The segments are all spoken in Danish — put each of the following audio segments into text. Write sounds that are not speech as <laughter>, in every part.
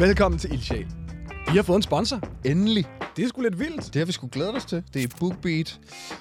Velkommen til Ildsjæl. Vi har fået en sponsor. Endelig. Det er sgu lidt vildt. Det har vi skulle glæde os til. Det er BookBeat.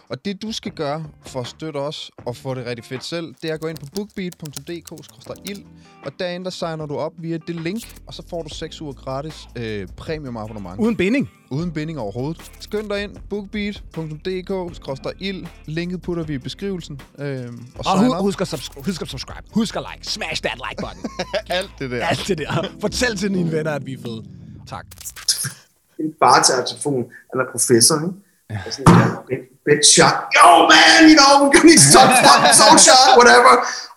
Og det, du skal gøre for at støtte os og få det rigtig fedt selv, det er at gå ind på bookbeat.dk-ild, og derinde der signer du op via det link, og så får du 6 uger gratis øh, premium abonnement. Uden binding. Uden binding overhovedet. Skynd dig ind, bookbeat.dk-ild. Linket putter vi i beskrivelsen. Øh, og Og hu- husk, at subs- husk at subscribe. Husk at like. Smash that like button. <laughs> alt det der. Alt det der. Fortæl til dine venner, at vi er fede. Tak. en bartertelefon, han er professor, ikke? Ja. Og sådan, ja, bed, bed shot, yo man, you know, we're gonna some fucking soul shot, whatever.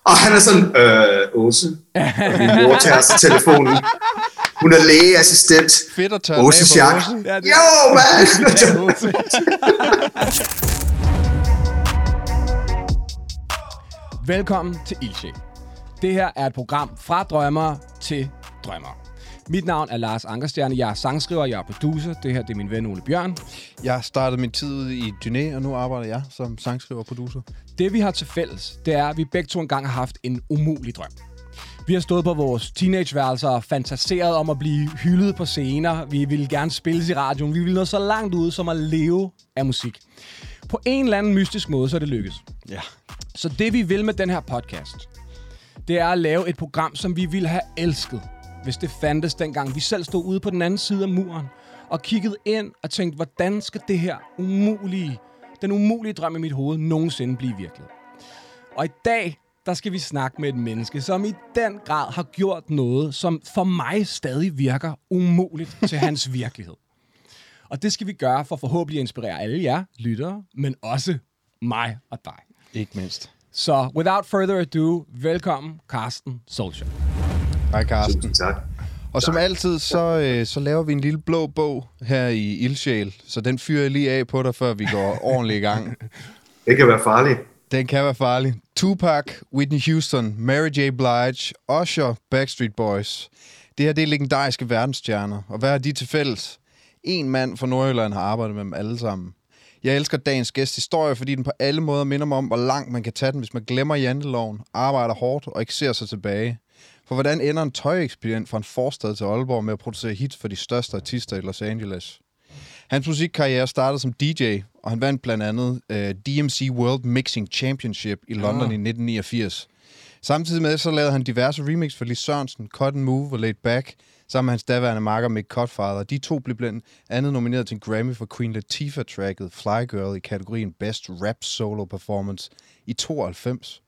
Og han er sådan, øh, Åse. Og min mor tager sig telefonen. Hun er lægeassistent. Fedt at tørre. Åse. Ja, det- Yo man! <laughs> Velkommen til Ildsjæl. Det her er et program fra drømmer til drømmer. Mit navn er Lars Ankerstjerne. Jeg er sangskriver, jeg er producer. Det her det er min ven Ole Bjørn. Jeg startede min tid ude i Dyné, og nu arbejder jeg som sangskriver og producer. Det vi har til fælles, det er, at vi begge to engang har haft en umulig drøm. Vi har stået på vores teenageværelser og fantaseret om at blive hyldet på scener. Vi ville gerne spilles i radioen. Vi ville nå så langt ud som at leve af musik. På en eller anden mystisk måde, så er det lykkes. Ja. Så det vi vil med den her podcast, det er at lave et program, som vi ville have elsket, hvis det fandtes dengang vi selv stod ude på den anden side af muren og kiggede ind og tænkte, hvordan skal det her umulige, den umulige drøm i mit hoved nogensinde blive virkelighed? Og i dag, der skal vi snakke med et menneske, som i den grad har gjort noget, som for mig stadig virker umuligt <laughs> til hans virkelighed. Og det skal vi gøre for forhåbentlig at inspirere alle jer lyttere, men også mig og dig. Ikke mindst. Så without further ado, velkommen Carsten Solskjaer. Hej Carsten. Tusind tak. Og som altid, så, øh, så laver vi en lille blå bog her i Ildsjæl. Så den fyrer jeg lige af på dig, før vi går <laughs> ordentligt i gang. Det kan være farligt. Den kan være farlig. Tupac, Whitney Houston, Mary J. Blige, Usher, Backstreet Boys. Det her det er legendariske verdensstjerner. Og hvad har de til fælles? En mand fra Nordjylland har arbejdet med dem alle sammen. Jeg elsker dagens gæst historie, fordi den på alle måder minder mig om, hvor langt man kan tage den, hvis man glemmer janteloven, arbejder hårdt og ikke ser sig tilbage. For hvordan ender en tøjekspedient fra en forstad til Aalborg med at producere hits for de største artister i Los Angeles? Hans musikkarriere startede som DJ, og han vandt blandt andet uh, DMC World Mixing Championship i London Ah. i 1989. Samtidig med så lavede han diverse remix for Lis Sørensen, and Move og Laid Back, sammen med hans daværende marker Mick Cutfather. De to blev blandt andet nomineret til en Grammy for Queen Latifah-tracket Fly Girl i kategorien Best Rap Solo Performance i 92.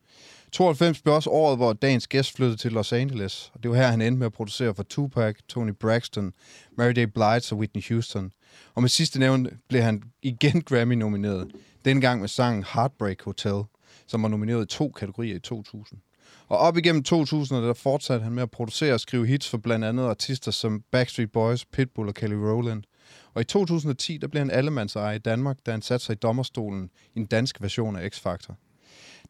92 blev også året, hvor dagens gæst flyttede til Los Angeles, og det var her, han endte med at producere for Tupac, Tony Braxton, Mary J. Blige og Whitney Houston. Og med sidste nævnt blev han igen <laughs> Grammy-nomineret, dengang gang med sangen Heartbreak Hotel, som var nomineret i to kategorier i 2000. Og op igennem 2000'erne, der fortsatte han med at producere og skrive hits for blandt andet artister som Backstreet Boys, Pitbull og Kelly Rowland. Og i 2010, der blev han allemandsejer i Danmark, da han satte sig i dommerstolen i en dansk version af X-Factor.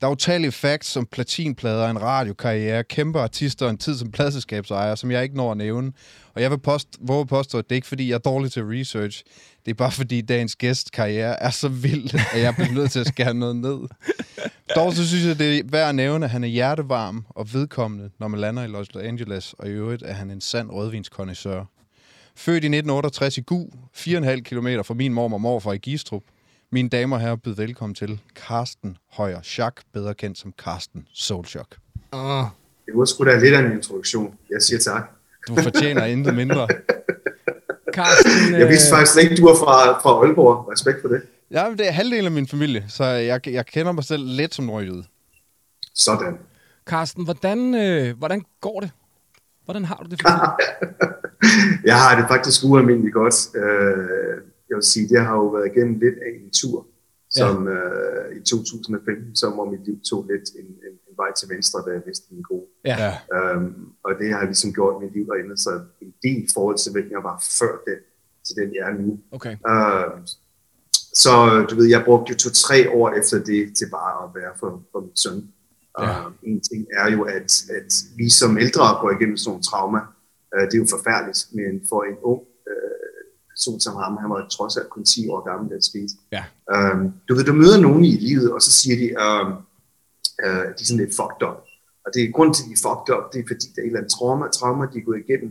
Der er utallige facts som platinplader, en radiokarriere, kæmpe artister og en tid som pladselskabsejer, som jeg ikke når at nævne. Og jeg vil post, våge at påstå, at det er ikke fordi, jeg er dårlig til research. Det er bare fordi, dagens gæstkarriere er så vild, at jeg bliver nødt til at skære noget ned. Dog så synes jeg, det er værd at nævne, at han er hjertevarm og vedkommende, når man lander i Los Angeles, og i øvrigt er han en sand rødvinskondisør. Født i 1968 i Gu, 4,5 km fra min mormor og morfar i Gistrup. Mine damer og herrer, byd velkommen til Carsten Højer Schack, bedre kendt som Carsten Solchok. Uh, Det var sgu da lidt af en introduktion. Jeg siger tak. Du fortjener intet mindre. Carsten, Jeg vidste øh, faktisk ikke, du var fra, fra Aalborg. Respekt for det. Ja, men det er halvdelen af min familie, så jeg, jeg kender mig selv lidt som nordjyde. Sådan. Carsten, hvordan, øh, hvordan går det? Hvordan har du det for? <laughs> Jeg har det faktisk ualmindeligt godt. Øh, jeg vil sige, det har jo været igennem lidt af en tur, som øh, i 2015, som om mit liv tog lidt en, en, en vej til venstre, da jeg vidste min gode. Ja. Øhm, og det har ligesom gjort mit liv og ændret sig en del i forhold til, hvem jeg var før den, til den jeg er nu. Okay. Øhm, så du ved, jeg brugte jo to-tre år efter det til bare at være for, for min søn. Ja. Ja. en ting er jo, at, at vi som ældre går igennem sådan nogle trauma. Uh, det er jo forfærdeligt, men for en ung uh, person som ham, han var trods alt kun 10 år gammel, da skete. Ja. Um, du ved, du møder nogen i livet, og så siger de, um, uh, de er sådan lidt fucked up. Og det er grund til, at de er fucked up, det er fordi, der er et eller andet trauma, trauma de er gået igennem.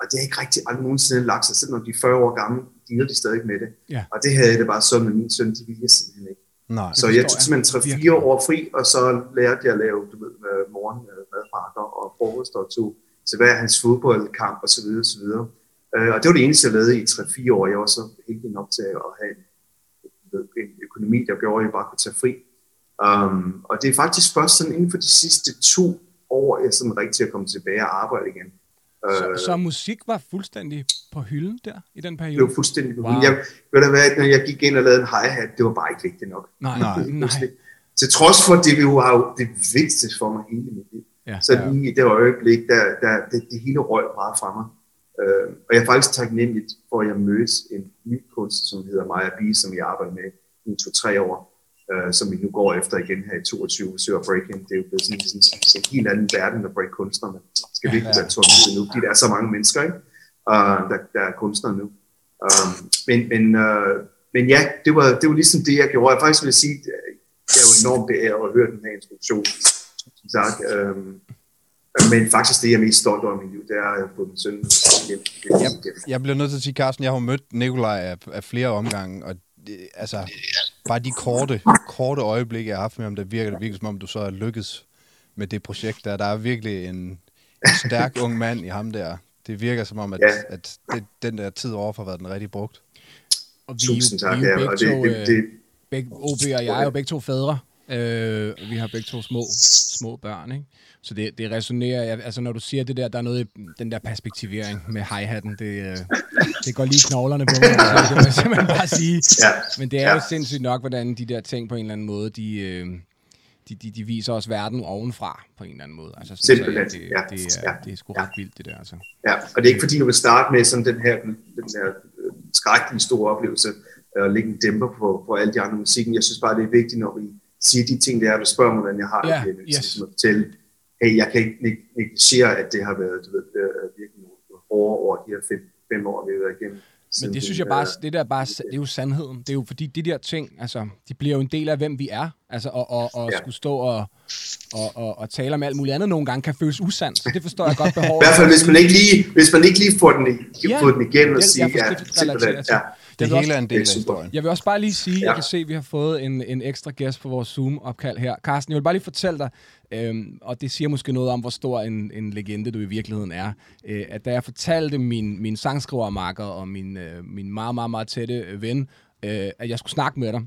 Og det er ikke rigtig aldrig nogensinde lagt sig, selvom de er 40 år gamle, de de stadig med det. Ja. Og det havde jeg det bare sådan med min søn, de ville jeg simpelthen ikke. Nej. Så jeg tog simpelthen 3-4 år fri, og så lærte jeg at lave du ved, øh, morgen øh, madpakker og frokost og tog til hver hans fodboldkamp og så videre, så videre. Øh, og det var det eneste, jeg lavede i 3-4 år. Jeg var så heldig nok til at have en, en økonomi, der gjorde, at jeg bare kunne tage fri. Um, og det er faktisk først sådan inden for de sidste to år, jeg er sådan rigtig at komme tilbage og arbejde igen. Så, Øh, så musik var fuldstændig på hylden der, i den det periode? var fuldstændig Wow. wow. jeg, ved du hvad, når jeg gik ind og lavede en hi-hat, det var bare ikke vigtigt nok. Nej, <laughs> Nej. nej. Til trods for, at det jo har jo det vigtigste for mig hele mit liv. Ja, Så lige i det øjeblik, der, der, det, det hele røg bare fra mig. Øh, og jeg er faktisk taknemmelig for, at jeg mødte en ny kunstner, som hedder Maja Bie, som jeg arbejder med i to-tre år, øh, som vi nu går efter igen her i 22, forsøger at break in. Det er jo blevet sådan, sådan en helt anden verden at break kunstnerne. Skal virkelig Ja. være tålmodig nu, fordi der er så mange mennesker, ikke? Uh, der, der er kunstnere nu. Um, men, men, uh, men ja, det var, det var ligesom det, jeg gjorde. Jeg faktisk vil sige, jeg er jo enormt beæret at høre den her instruktion. Som sagt, um, men faktisk det, jeg er mest stolt over i mit liv, det er at få min søn. Jeg, jeg bliver nødt til at sige, Carsten, jeg har mødt Nikolaj af, af flere omgange, og det, altså, bare de korte, korte øjeblikke, jeg har haft med ham, der virker det virkelig som om, du så er lykkes med det projekt der. Der er virkelig en, en stærk <laughs> ung mand i ham der. Det virker som om, at, Ja. at det, den der tid overfor har været den rigtig brugt. Og vi, Tusind tak. vi er jo Ja, begge og det, to, det, øh, det, begge, OB og jeg er jo begge to fædre. Øh, og vi har begge to små, små børn, ikke? Så det, det resonerer, jeg- altså når du siger det der, der er noget i den der perspektivering med hi-hatten, det, øh, det går lige knoglerne på mig, altså, det må jeg simpelthen bare sige. ja. Men det er jo sindssygt nok, hvordan de der ting på en eller anden måde, de, øh, de, de, de viser os verden ovenfra på en eller anden måde. Altså, sådan, Simpelthen, så, det, ja. det, er, Ja. det er sgu Ja. ret vildt, det der. Altså. Ja, og det er ikke fordi, du vil starte med sådan den her, den her øh, skrækkelige store oplevelse, og lægge en dæmper på, på alle de andre musikken. Jeg synes bare, det er vigtigt, når vi siger de ting, der er, du spørger mig, hvordan jeg har Ja, det, yes. at fortælle, hey, jeg kan ikke neg- negligere, at det har været du ved, virkelig nogle hårde år, de her fem, fem år, vi har været igennem. Men det synes jeg bare, det der er bare, det er jo sandheden. Det er jo fordi, de der ting, altså, de bliver jo en del af, hvem vi er. Altså, og, og, og Ja. skulle stå og, og, og, og tale om alt muligt andet nogle gange, kan føles usandt. Så det forstår jeg godt <laughs> I behovet. hvert fald, hvis man ikke lige, hvis man ikke lige får den, i- Ja. får den igen og siger, ja, det ja, Det hele er en del af historien. Jeg vil også bare lige sige, ja. jeg kan se, at vi har fået en, en ekstra gæst på vores Zoom-opkald her. Carsten, jeg vil bare lige fortælle dig, øhm, og det siger måske noget om, hvor stor en, en legende du i virkeligheden er, øh, at da jeg fortalte min, min sangskrivermarker og min, øh, min meget, meget, meget tætte øh, ven, øh, at jeg skulle snakke med dig,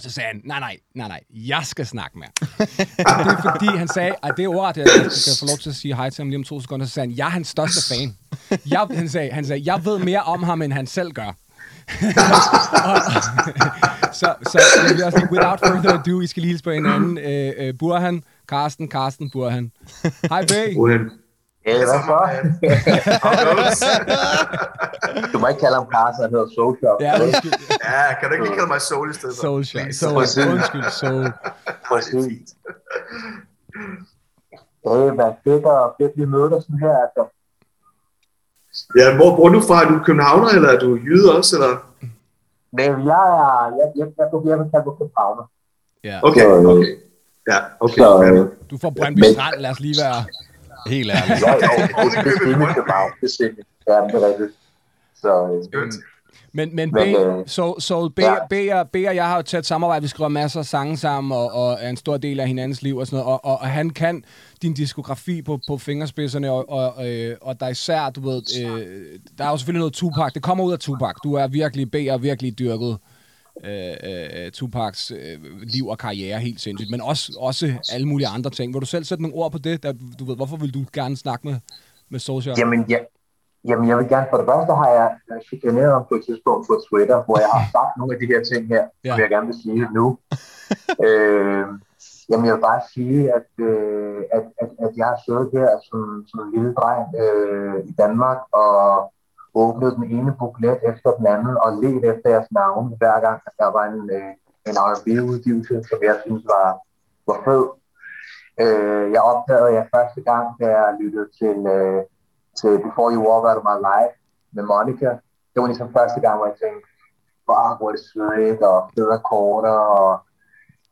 så sagde han, nej, nej, nej, nej, jeg skal snakke med ham. <laughs> Og det er fordi, han sagde, at det er ordet, jeg jeg skal få lov til at sige hej til ham lige om to sekunder, så sagde han, jeg er hans største fan. Jeg, han, sagde, han sagde, jeg ved mere om ham, end han selv gør. Og- <laughs> så, så jeg vil også lige, without further ado, I skal lige hilse på hinanden. Øh, øh, Burhan, Karsten, Karsten, Burhan. Hej, Bæ. Uden. Ja, hvad så? <laughs> du må ikke kalde ham Carsten, han hedder Soul Shop. Ja, undskyld. Ja, kan du ikke lige kalde mig Soul i stedet? for? Soul, Shop. Soul, undskyld, soul. Præcis. Det hvad fedt og fedt, vi møder dig sådan her. Altså. Ja, hvor bor du fra? Er du københavner, eller er du jyde også? Eller? Men jeg er, jeg, jeg, jeg, jeg, jeg mig Københavner. Ja. Okay, øh, okay. Ja, okay. Så, øh. Du får Brøndby Men- Strand, lad os lige være... Helt ærligt. Ja, jo, det, det er semi-København, det er semi. Ja, det er rigtigt. Så, øh. Men, men B, øh, så, så B, ja. B, og, B og jeg har jo tæt samarbejde, vi skriver masser af sange sammen, og, og er en stor del af hinandens liv og sådan noget, og, og, og han kan din diskografi på, på fingerspidserne, og, og, øh, og der er især, du ved, øh, der er jo selvfølgelig noget Tupac, det kommer ud af Tupac, du er virkelig B og virkelig dyrket øh, øh, Tupacs øh, liv og karriere helt sindssygt, men også, også alle mulige andre ting. Vil du selv sætte nogle ord på det? Der, du ved, hvorfor vil du gerne snakke med, med Social? Jamen, ja, jamen, jeg vil gerne, for det første har jeg chikaneret ham på et tidspunkt på Twitter, hvor jeg har <laughs> sagt nogle af de her ting her, ja. som jeg gerne vil sige nu. <laughs> øh, jamen, jeg vil bare sige, at, øh, at, at, at jeg har siddet her som, som en lille dreng øh, i Danmark og åbnet den ene buklet efter den anden og let efter jeres navn, hver gang at der var en, øh, en R&B-udgivelse, som jeg synes var, var fed. Øh, jeg opdagede jer første gang, da jeg lyttede til, øh, til Before You Walk Out of My Life med Monica. Det var ligesom første gang, hvor jeg tænkte, bare hvor er det svedigt, og fede korter. og,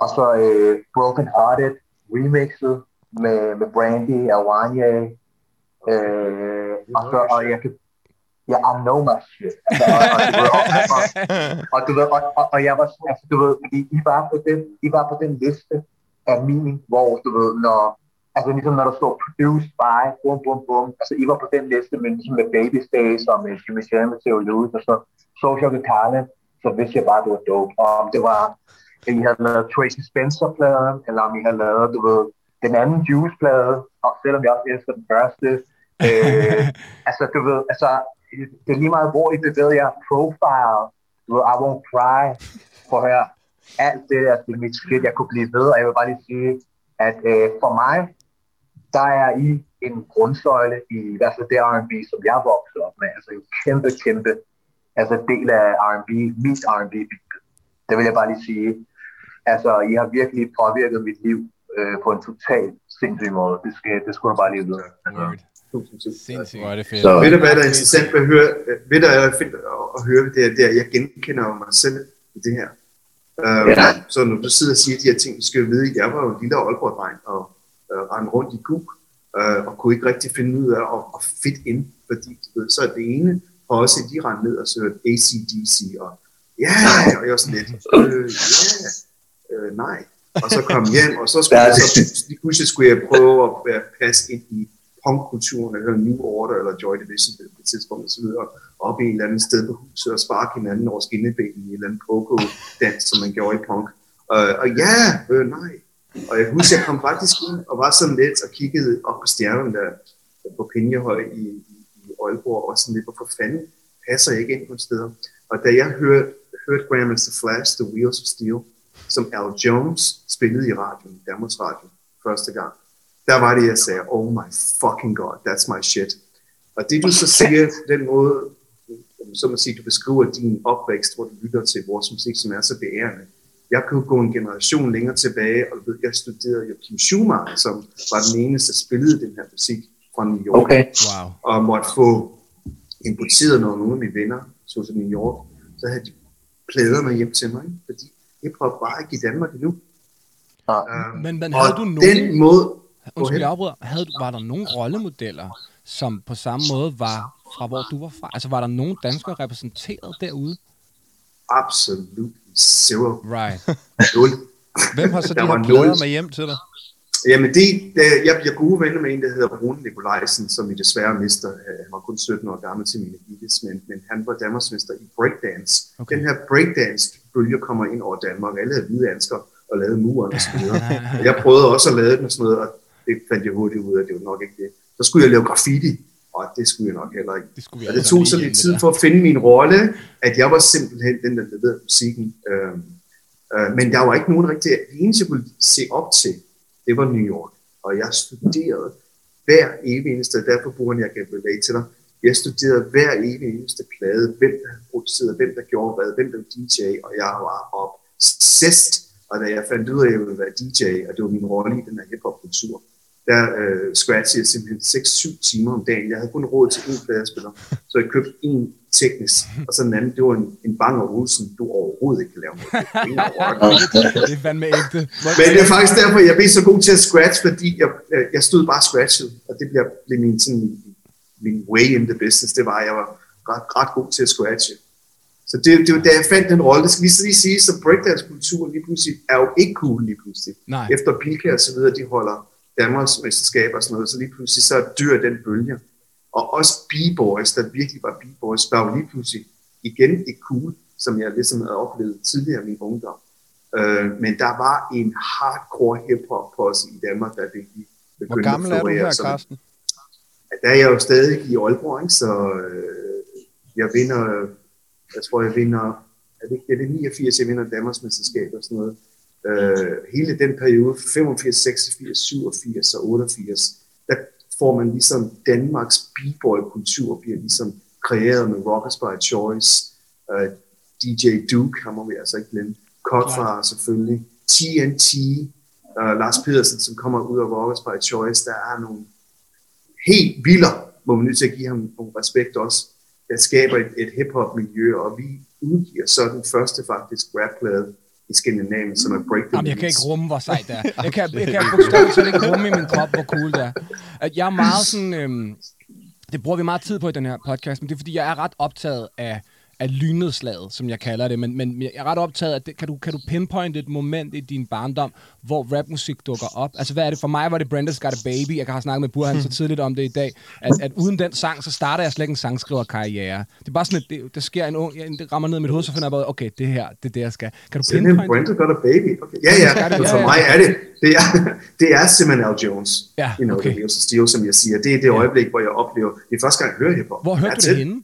og så øh, Broken Hearted remixet med, med Brandy og Wanye. Øh, og, så, og jeg kan Ja, yeah, I know my shit. Altså, og, og, du ved, og, og, og, du ved, og, og, og jeg var sådan, altså, du ved, I, I, var på den, I var på den liste af min, hvor, du ved, når, altså ligesom når der står produced by, bum, bum, bum, altså I var på den liste, men ligesom med Baby Stays og med Jimmy Jam med Theo Lewis og så Social Talent, så vidste jeg bare, at det var dope. Og om det var, at I havde lavet Tracy Spencer-pladen, eller om I havde lavet, du ved, den anden Juice-plade, og selvom jeg også elsker den første, <laughs> øh, altså, du ved, altså, det er lige meget, hvor I bevæger jer profile, du ved, I won't cry, for høre, alt det der, det er mit skridt, jeg kunne blive ved, og jeg vil bare lige sige, at øh, for mig, der er I en grundsøjle i i hvert fald det R&B, som jeg voksede op med, altså en kæmpe, kæmpe altså del af R&B, mit R&B Det vil jeg bare lige sige. Altså, I har virkelig påvirket mit liv øh, på en total sindssyg måde. Det, skal, det skulle du bare lige vide. Altså. Sindssygt. Hvor det fedt. Så, ved du, hvad der er interessant at høre, ved du, hvad er fedt at høre, det er, det er, at jeg genkender mig selv i det her. Uh, Ja. Så når du sidder og siger de her ting, skal du vide, at jeg var jo en lille Aalborg-dreng og uh, rendte rundt i kuk, uh, og kunne ikke rigtig finde ud af at, at fit ind, fordi du ved, så er det ene, og også de rendte ned og så hørte ACDC, og ja, yeah, og jeg var sådan lidt, øh, ja, øh, nej. Og så kom hjem, og så skulle jeg så, lige pludselig skulle jeg prøve at være, passe ind i punkkulturen, eller New Order, eller Joy Division på det tidspunkt, og så videre, op i et eller andet sted på huset og sparke hinanden over skinnebenen i en eller anden pogo-dans, som man gjorde i punk. Og, og ja, øh, nej. Og jeg husker, jeg kom faktisk ind og var sådan lidt og kiggede op på stjernerne der på Pinjehøj i, i, Aalborg, og sådan lidt, hvorfor fanden passer jeg ikke ind på steder? Og da jeg hørte, hørte Grandmaster Flash, The Wheels of Steel, som Al Jones spillede i radioen, Danmarks Radio, første gang, der var det, jeg sagde, oh my fucking god, that's my shit. Og det du så <laughs> siger, den måde, som man siger, du beskriver din opvækst, hvor du lytter til vores musik, som er så beærende. Jeg kunne gå en generation længere tilbage, og du ved, jeg studerede jo Kim Schumacher, som var den eneste, der spillede den her musik fra New York Okay. Wow. og måtte få importeret nogle, nogle af mine venner, så til New York, så havde de plader med hjem til mig, ikke? fordi hiphop var ikke i Danmark endnu. Ja. Um, Men, men og havde du nogen... den måde, Undskyld, jeg afbryder. Havde, du- var der nogle rollemodeller, som på samme måde var fra, hvor du var fra? Altså, var der nogen danskere repræsenteret derude? absolut zero. Right. <laughs> Nul. Hvem har så de her plader med hjem til dig? Jamen det, det, jeg bliver gode venner med en, der hedder Rune Nikolajsen, som vi desværre mister. Øh, Han var kun 17 år gammel til mine gittes, men, men han var Danmarksmester i breakdance. Okay. Den her breakdance-bølge kommer ind over Danmark. Alle havde hvide ansker og lavede muren og så videre. <laughs> Jeg prøvede også at lave den og sådan noget, og det fandt jeg hurtigt ud af, det var nok ikke det. Så skulle jeg lave graffiti, og det skulle jeg nok heller ikke. Det skulle vi Og det tog så lidt tid for at finde min rolle, at jeg var simpelthen den, der leverede musikken. Øh, øh, men der var ikke nogen rigtig, det eneste jeg kunne se op til, det var New York. Og jeg studerede hver evig eneste, derfor bruger jeg kan relate til dig, jeg studerede hver evig eneste plade, hvem der havde produceret, hvem der gjorde hvad, hvem der var DJ, og jeg var obsessed. Og da jeg fandt ud af, at jeg ville være DJ, og det var min rolle i den her hiphop-kultur, der øh, scratchede jeg simpelthen 6-7 timer om dagen. Jeg havde kun råd til én pladespiller, så jeg købte en teknisk, og så den anden, det var en, en Bang og Olsen, du overhovedet ikke kan lave noget. Det er <laughs> fandme ægte. Men det er faktisk derfor, jeg blev så god til at scratch, fordi jeg, øh, jeg stod bare scratchet, og det blev, blev min, sådan, min way in the business, det var, at jeg var ret, ret god til at scratche. Så det, det var da jeg fandt den rolle, det skal lige så lige sige, så breakdance-kulturen lige pludselig er jo ikke cool lige pludselig. Nej. Efter Bilka og så videre, de holder Danmarks mesterskaber og sådan noget, så lige pludselig så dør den bølge. Og også b-boys, der virkelig var b-boys, var jo lige pludselig igen ikke cool, som jeg ligesom havde oplevet tidligere i min ungdom. Øh, men der var en hardcore hip-hop på os i Danmark, der virkelig begyndte Hvor gammel at er du florere. her, Så Carsten? Der er jeg jo stadig i Aalborg, ikke? så øh, jeg vinder, jeg tror jeg vinder, er det, er det 89, jeg vinder Danmarks mesterskab og sådan noget. Øh, hele den periode, 85, 86, 87 og 88, der får man ligesom Danmarks b-boy-kultur bliver ligesom kreeret med Rockers by Choice, øh, DJ Duke, ham må vi altså ikke glemme, Cutfire selvfølgelig, TNT, øh, Lars Pedersen, som kommer ud af Rockers by Choice, der er nogle helt vilder, må man nødt til at give ham nogle respekt også, der skaber et, et hip-hop miljø, og vi udgiver så den første faktisk rapplade i Skandinavien, som er break the Jamen, jeg kan ikke rumme, hvor sejt det er. <laughs> Jeg kan, jeg kan bogstaveligt talt ikke rumme i min krop, hvor cool det er. At Jeg er meget sådan... Øhm, det bruger vi meget tid på i den her podcast, men det er, fordi jeg er ret optaget af, af lynnedslaget, som jeg kalder det. Men, men jeg er ret optaget af, det. Kan, du, kan du pinpointe et moment i din barndom, hvor rapmusik dukker op? Altså, hvad er det? For mig var det Brenda's Got a Baby. Jeg har snakket med Burhan så tidligt om det i dag, at, at uden den sang, så starter jeg slet ikke en sangskriverkarriere. Det er bare sådan, at det, der sker en ung... Det rammer ned i mit hoved, så finder jeg bare, okay, det her, det er det, jeg skal. Kan du pinpointe Brenda got a baby. Okay. Ja, ja, Ja, men for ja. mig er det, det er, <laughs> det er Simon L. Jones. Ja, you know, okay. Of Steel, som jeg siger. Det er det øjeblik, hvor jeg oplever, det er første gang, jeg hører hiphop. Hvor hørte du det henne?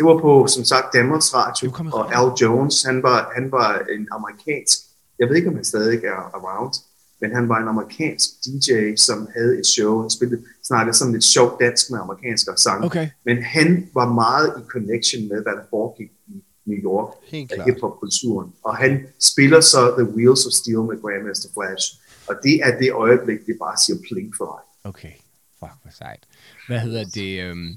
Det var på, som sagt, Danmarks Radio, og. Al Jones, han var, han var en amerikansk, jeg ved ikke, om han stadig er around, men han var en amerikansk DJ, som havde et show, han spillede, snakkede sådan lidt sjovt dansk med amerikanske sange, Okay. men han var meget i connection med, hvad der foregik i New York, af hiphop-kulturen, og han spiller så The Wheels of Steel med Grandmaster Flash, og det er det øjeblik, det bare siger plink for mig. Okay, fuck, hvor sejt. Hvad hedder det? Øhm,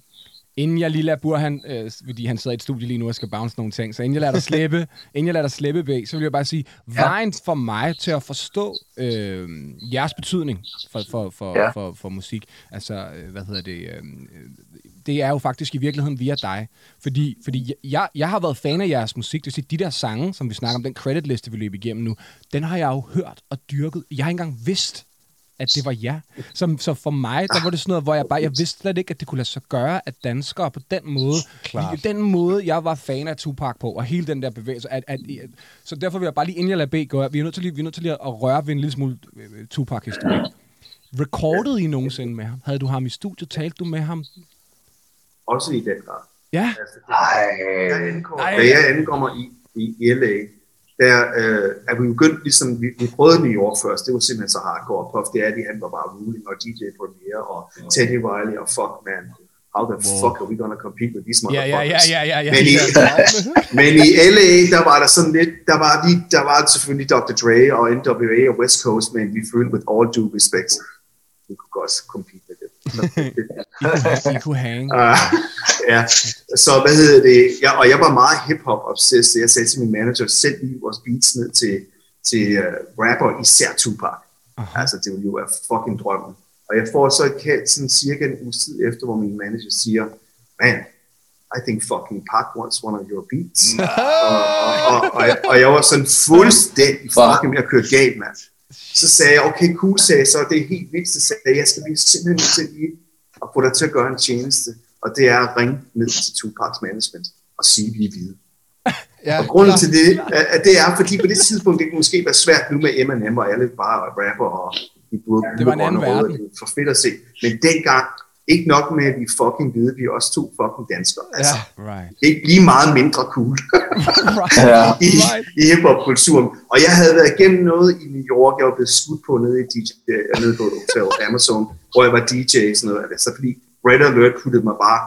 inden jeg lige lader Burhan, øh, fordi han sidder i et studie lige nu og skal bounce nogle ting, så inden jeg lader dig <laughs> slippe, inden jeg lader dig slippe væk, så vil jeg bare sige, ja. vejen for mig til at forstå øh, jeres betydning for, for, for, ja. For, for musik, altså, øh, hvad hedder det, øh, det er jo faktisk i virkeligheden via dig. Fordi, fordi jeg, jeg har været fan af jeres musik, det vil sige, de der sange, som vi snakker om, den creditliste, vi løber igennem nu, den har jeg jo hørt og dyrket. Jeg har ikke engang vidst, at det var jer. Så, så for mig, der var det sådan noget, hvor jeg bare, jeg vidste slet ikke, at det kunne lade sig gøre, at danskere på den måde, Klart. den måde, jeg var fan af Tupac på, og hele den der bevægelse, at, at, at, så derfor vil jeg bare lige, inden jeg lader B gå, vi er nødt til lige, vi er nødt til lige at røre ved en lille smule øh, Tupac-historie. Recordede I nogensinde med ham? Havde du ham i studiet? Talte du med ham? Også i den grad. Ja. Altså, det, Ej, jeg ankommer, Ej. da jeg ankommer i, i, i LA, der øh, er vi begyndt ligesom, vi, vi prøvede New York først, det var simpelthen så hardcore. Puff Daddy, han var bare ruling, og DJ Premier, og Teddy Riley, og fuck man, how the fuck are we gonna compete with these motherfuckers? ja, ja, ja, ja. Men i, <laughs> men i LA, der var der sådan lidt, der var, lige, der var selvfølgelig Dr. Dre og NWA og West Coast, men vi følte with all due respect, vi kunne godt compete. I kunne hang. Uh, ja, så hvad hedder det, ja, og jeg var meget hip-hop obsessed, jeg sagde til min manager, sæt lige vores beats ned til, til uh, rapper, især Tupac. Uh-huh. Altså, det ville jo være fucking drømmen. Og jeg får så et kald sådan cirka en uge tid efter, hvor min manager siger, man, I think fucking Pac wants one of your beats. og, og, og, og, jeg, og jeg var sådan fuldstændig fucking med at køre galt, mand. Så sagde jeg, okay, cool, sagde jeg så, det er helt vildt, så sagde jeg, jeg skal blive simpelthen nødt til lige at få dig til at gøre en tjeneste, og det er at ringe ned til Tupacs management og sige, vi er hvide. <laughs> Ja, Og grunden til det, at det er, fordi på det tidspunkt, det kan måske være svært nu med Eminem og alle bare rapper og de både Det var en anden verden. Det for fedt at se. Men dengang, ikke nok med, at vi fucking hvide, vi er også to fucking danskere. Altså, Right. ikke lige meget mindre cool <laughs> right. Ja. i, Right. i hiphop-kulturen. Og jeg havde været igennem noget i New York, jeg var blevet skudt på nede, i DJ, øh, nede på et hotel Amazon, hvor jeg var DJ og sådan noget. Altså, fordi Red Alert puttede mig bare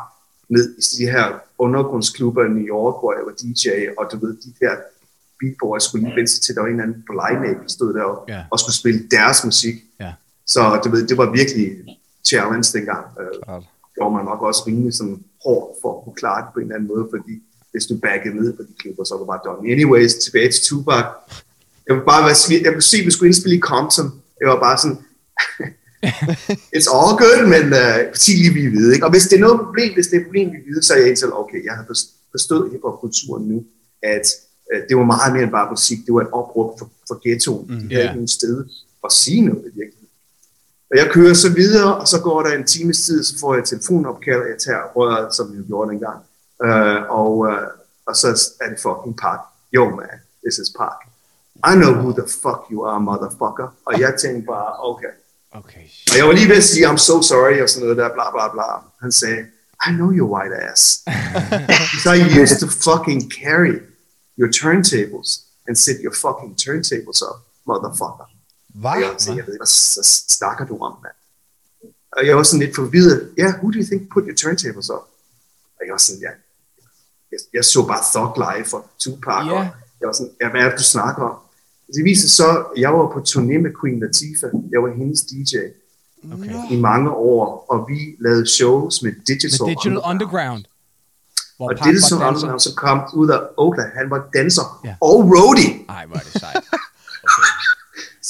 ned i de her undergrundsklubber i New York, hvor jeg var DJ, og du ved, de her beatboys skulle lige vente sig til, at der var en eller anden på line der stod der og, Ja. og skulle spille deres musik. Ja. Så du ved, det var virkelig challenge dengang. Øh, Klart. gjorde man nok også rimelig sådan hård for at kunne klare det på en eller anden måde, fordi hvis du backede ned på de klubber, så var det bare done. Anyways, tilbage til Tupac. Jeg vil bare være svir- Jeg kunne se, at vi skulle indspille i Compton. Jeg var bare sådan, <laughs> it's all good, men uh, sig lige, vi er hvide. Ikke? Og hvis det er noget problem, hvis det er et problem, vi er hvide, så er jeg indtil, okay, jeg har forstået hiphop-kulturen nu, at uh, det var meget mere end bare musik. Det var et opråb for, for ghettoen. Mm, Ja. havde ikke nogen sted at sige noget i virkeligheden. Og jeg kører så videre, og så går der en times tid, så får jeg telefonopkald, og jeg tager røret, som jeg gjorde dengang. Uh, og, uh, og så er det fucking Park. Yo man, this is Park. I know who the fuck you are, motherfucker. Og jeg tænkte bare, okay. Okay. Og jeg var lige ved at sige, I'm so sorry, og sådan noget der, bla bla bla. Han sagde, I know your white ass. <laughs> so I used to fucking carry your turntables and set your fucking turntables up, motherfucker. Hvad? Og jeg, så jeg ved hvad snakker du om, mand? Og jeg var sådan lidt forvirret. Ja, yeah, who do you think put your turntables up? Og jeg var sådan, ja, jeg, jeg så bare Thug Life og Tupac, Ja. og jeg var sådan, ja, hvad er det, du snakker om? Det viser så, jeg var på turné med Queen Latifah. Jeg var hendes DJ Okay. i mange år, og vi lavede shows med Digital, Med Digital Underground. Hvor og Park som danser. Underground så kom ud af Oakland, han var danser Ja. og roadie. Ej, hvor er det sejt. <laughs> Okay.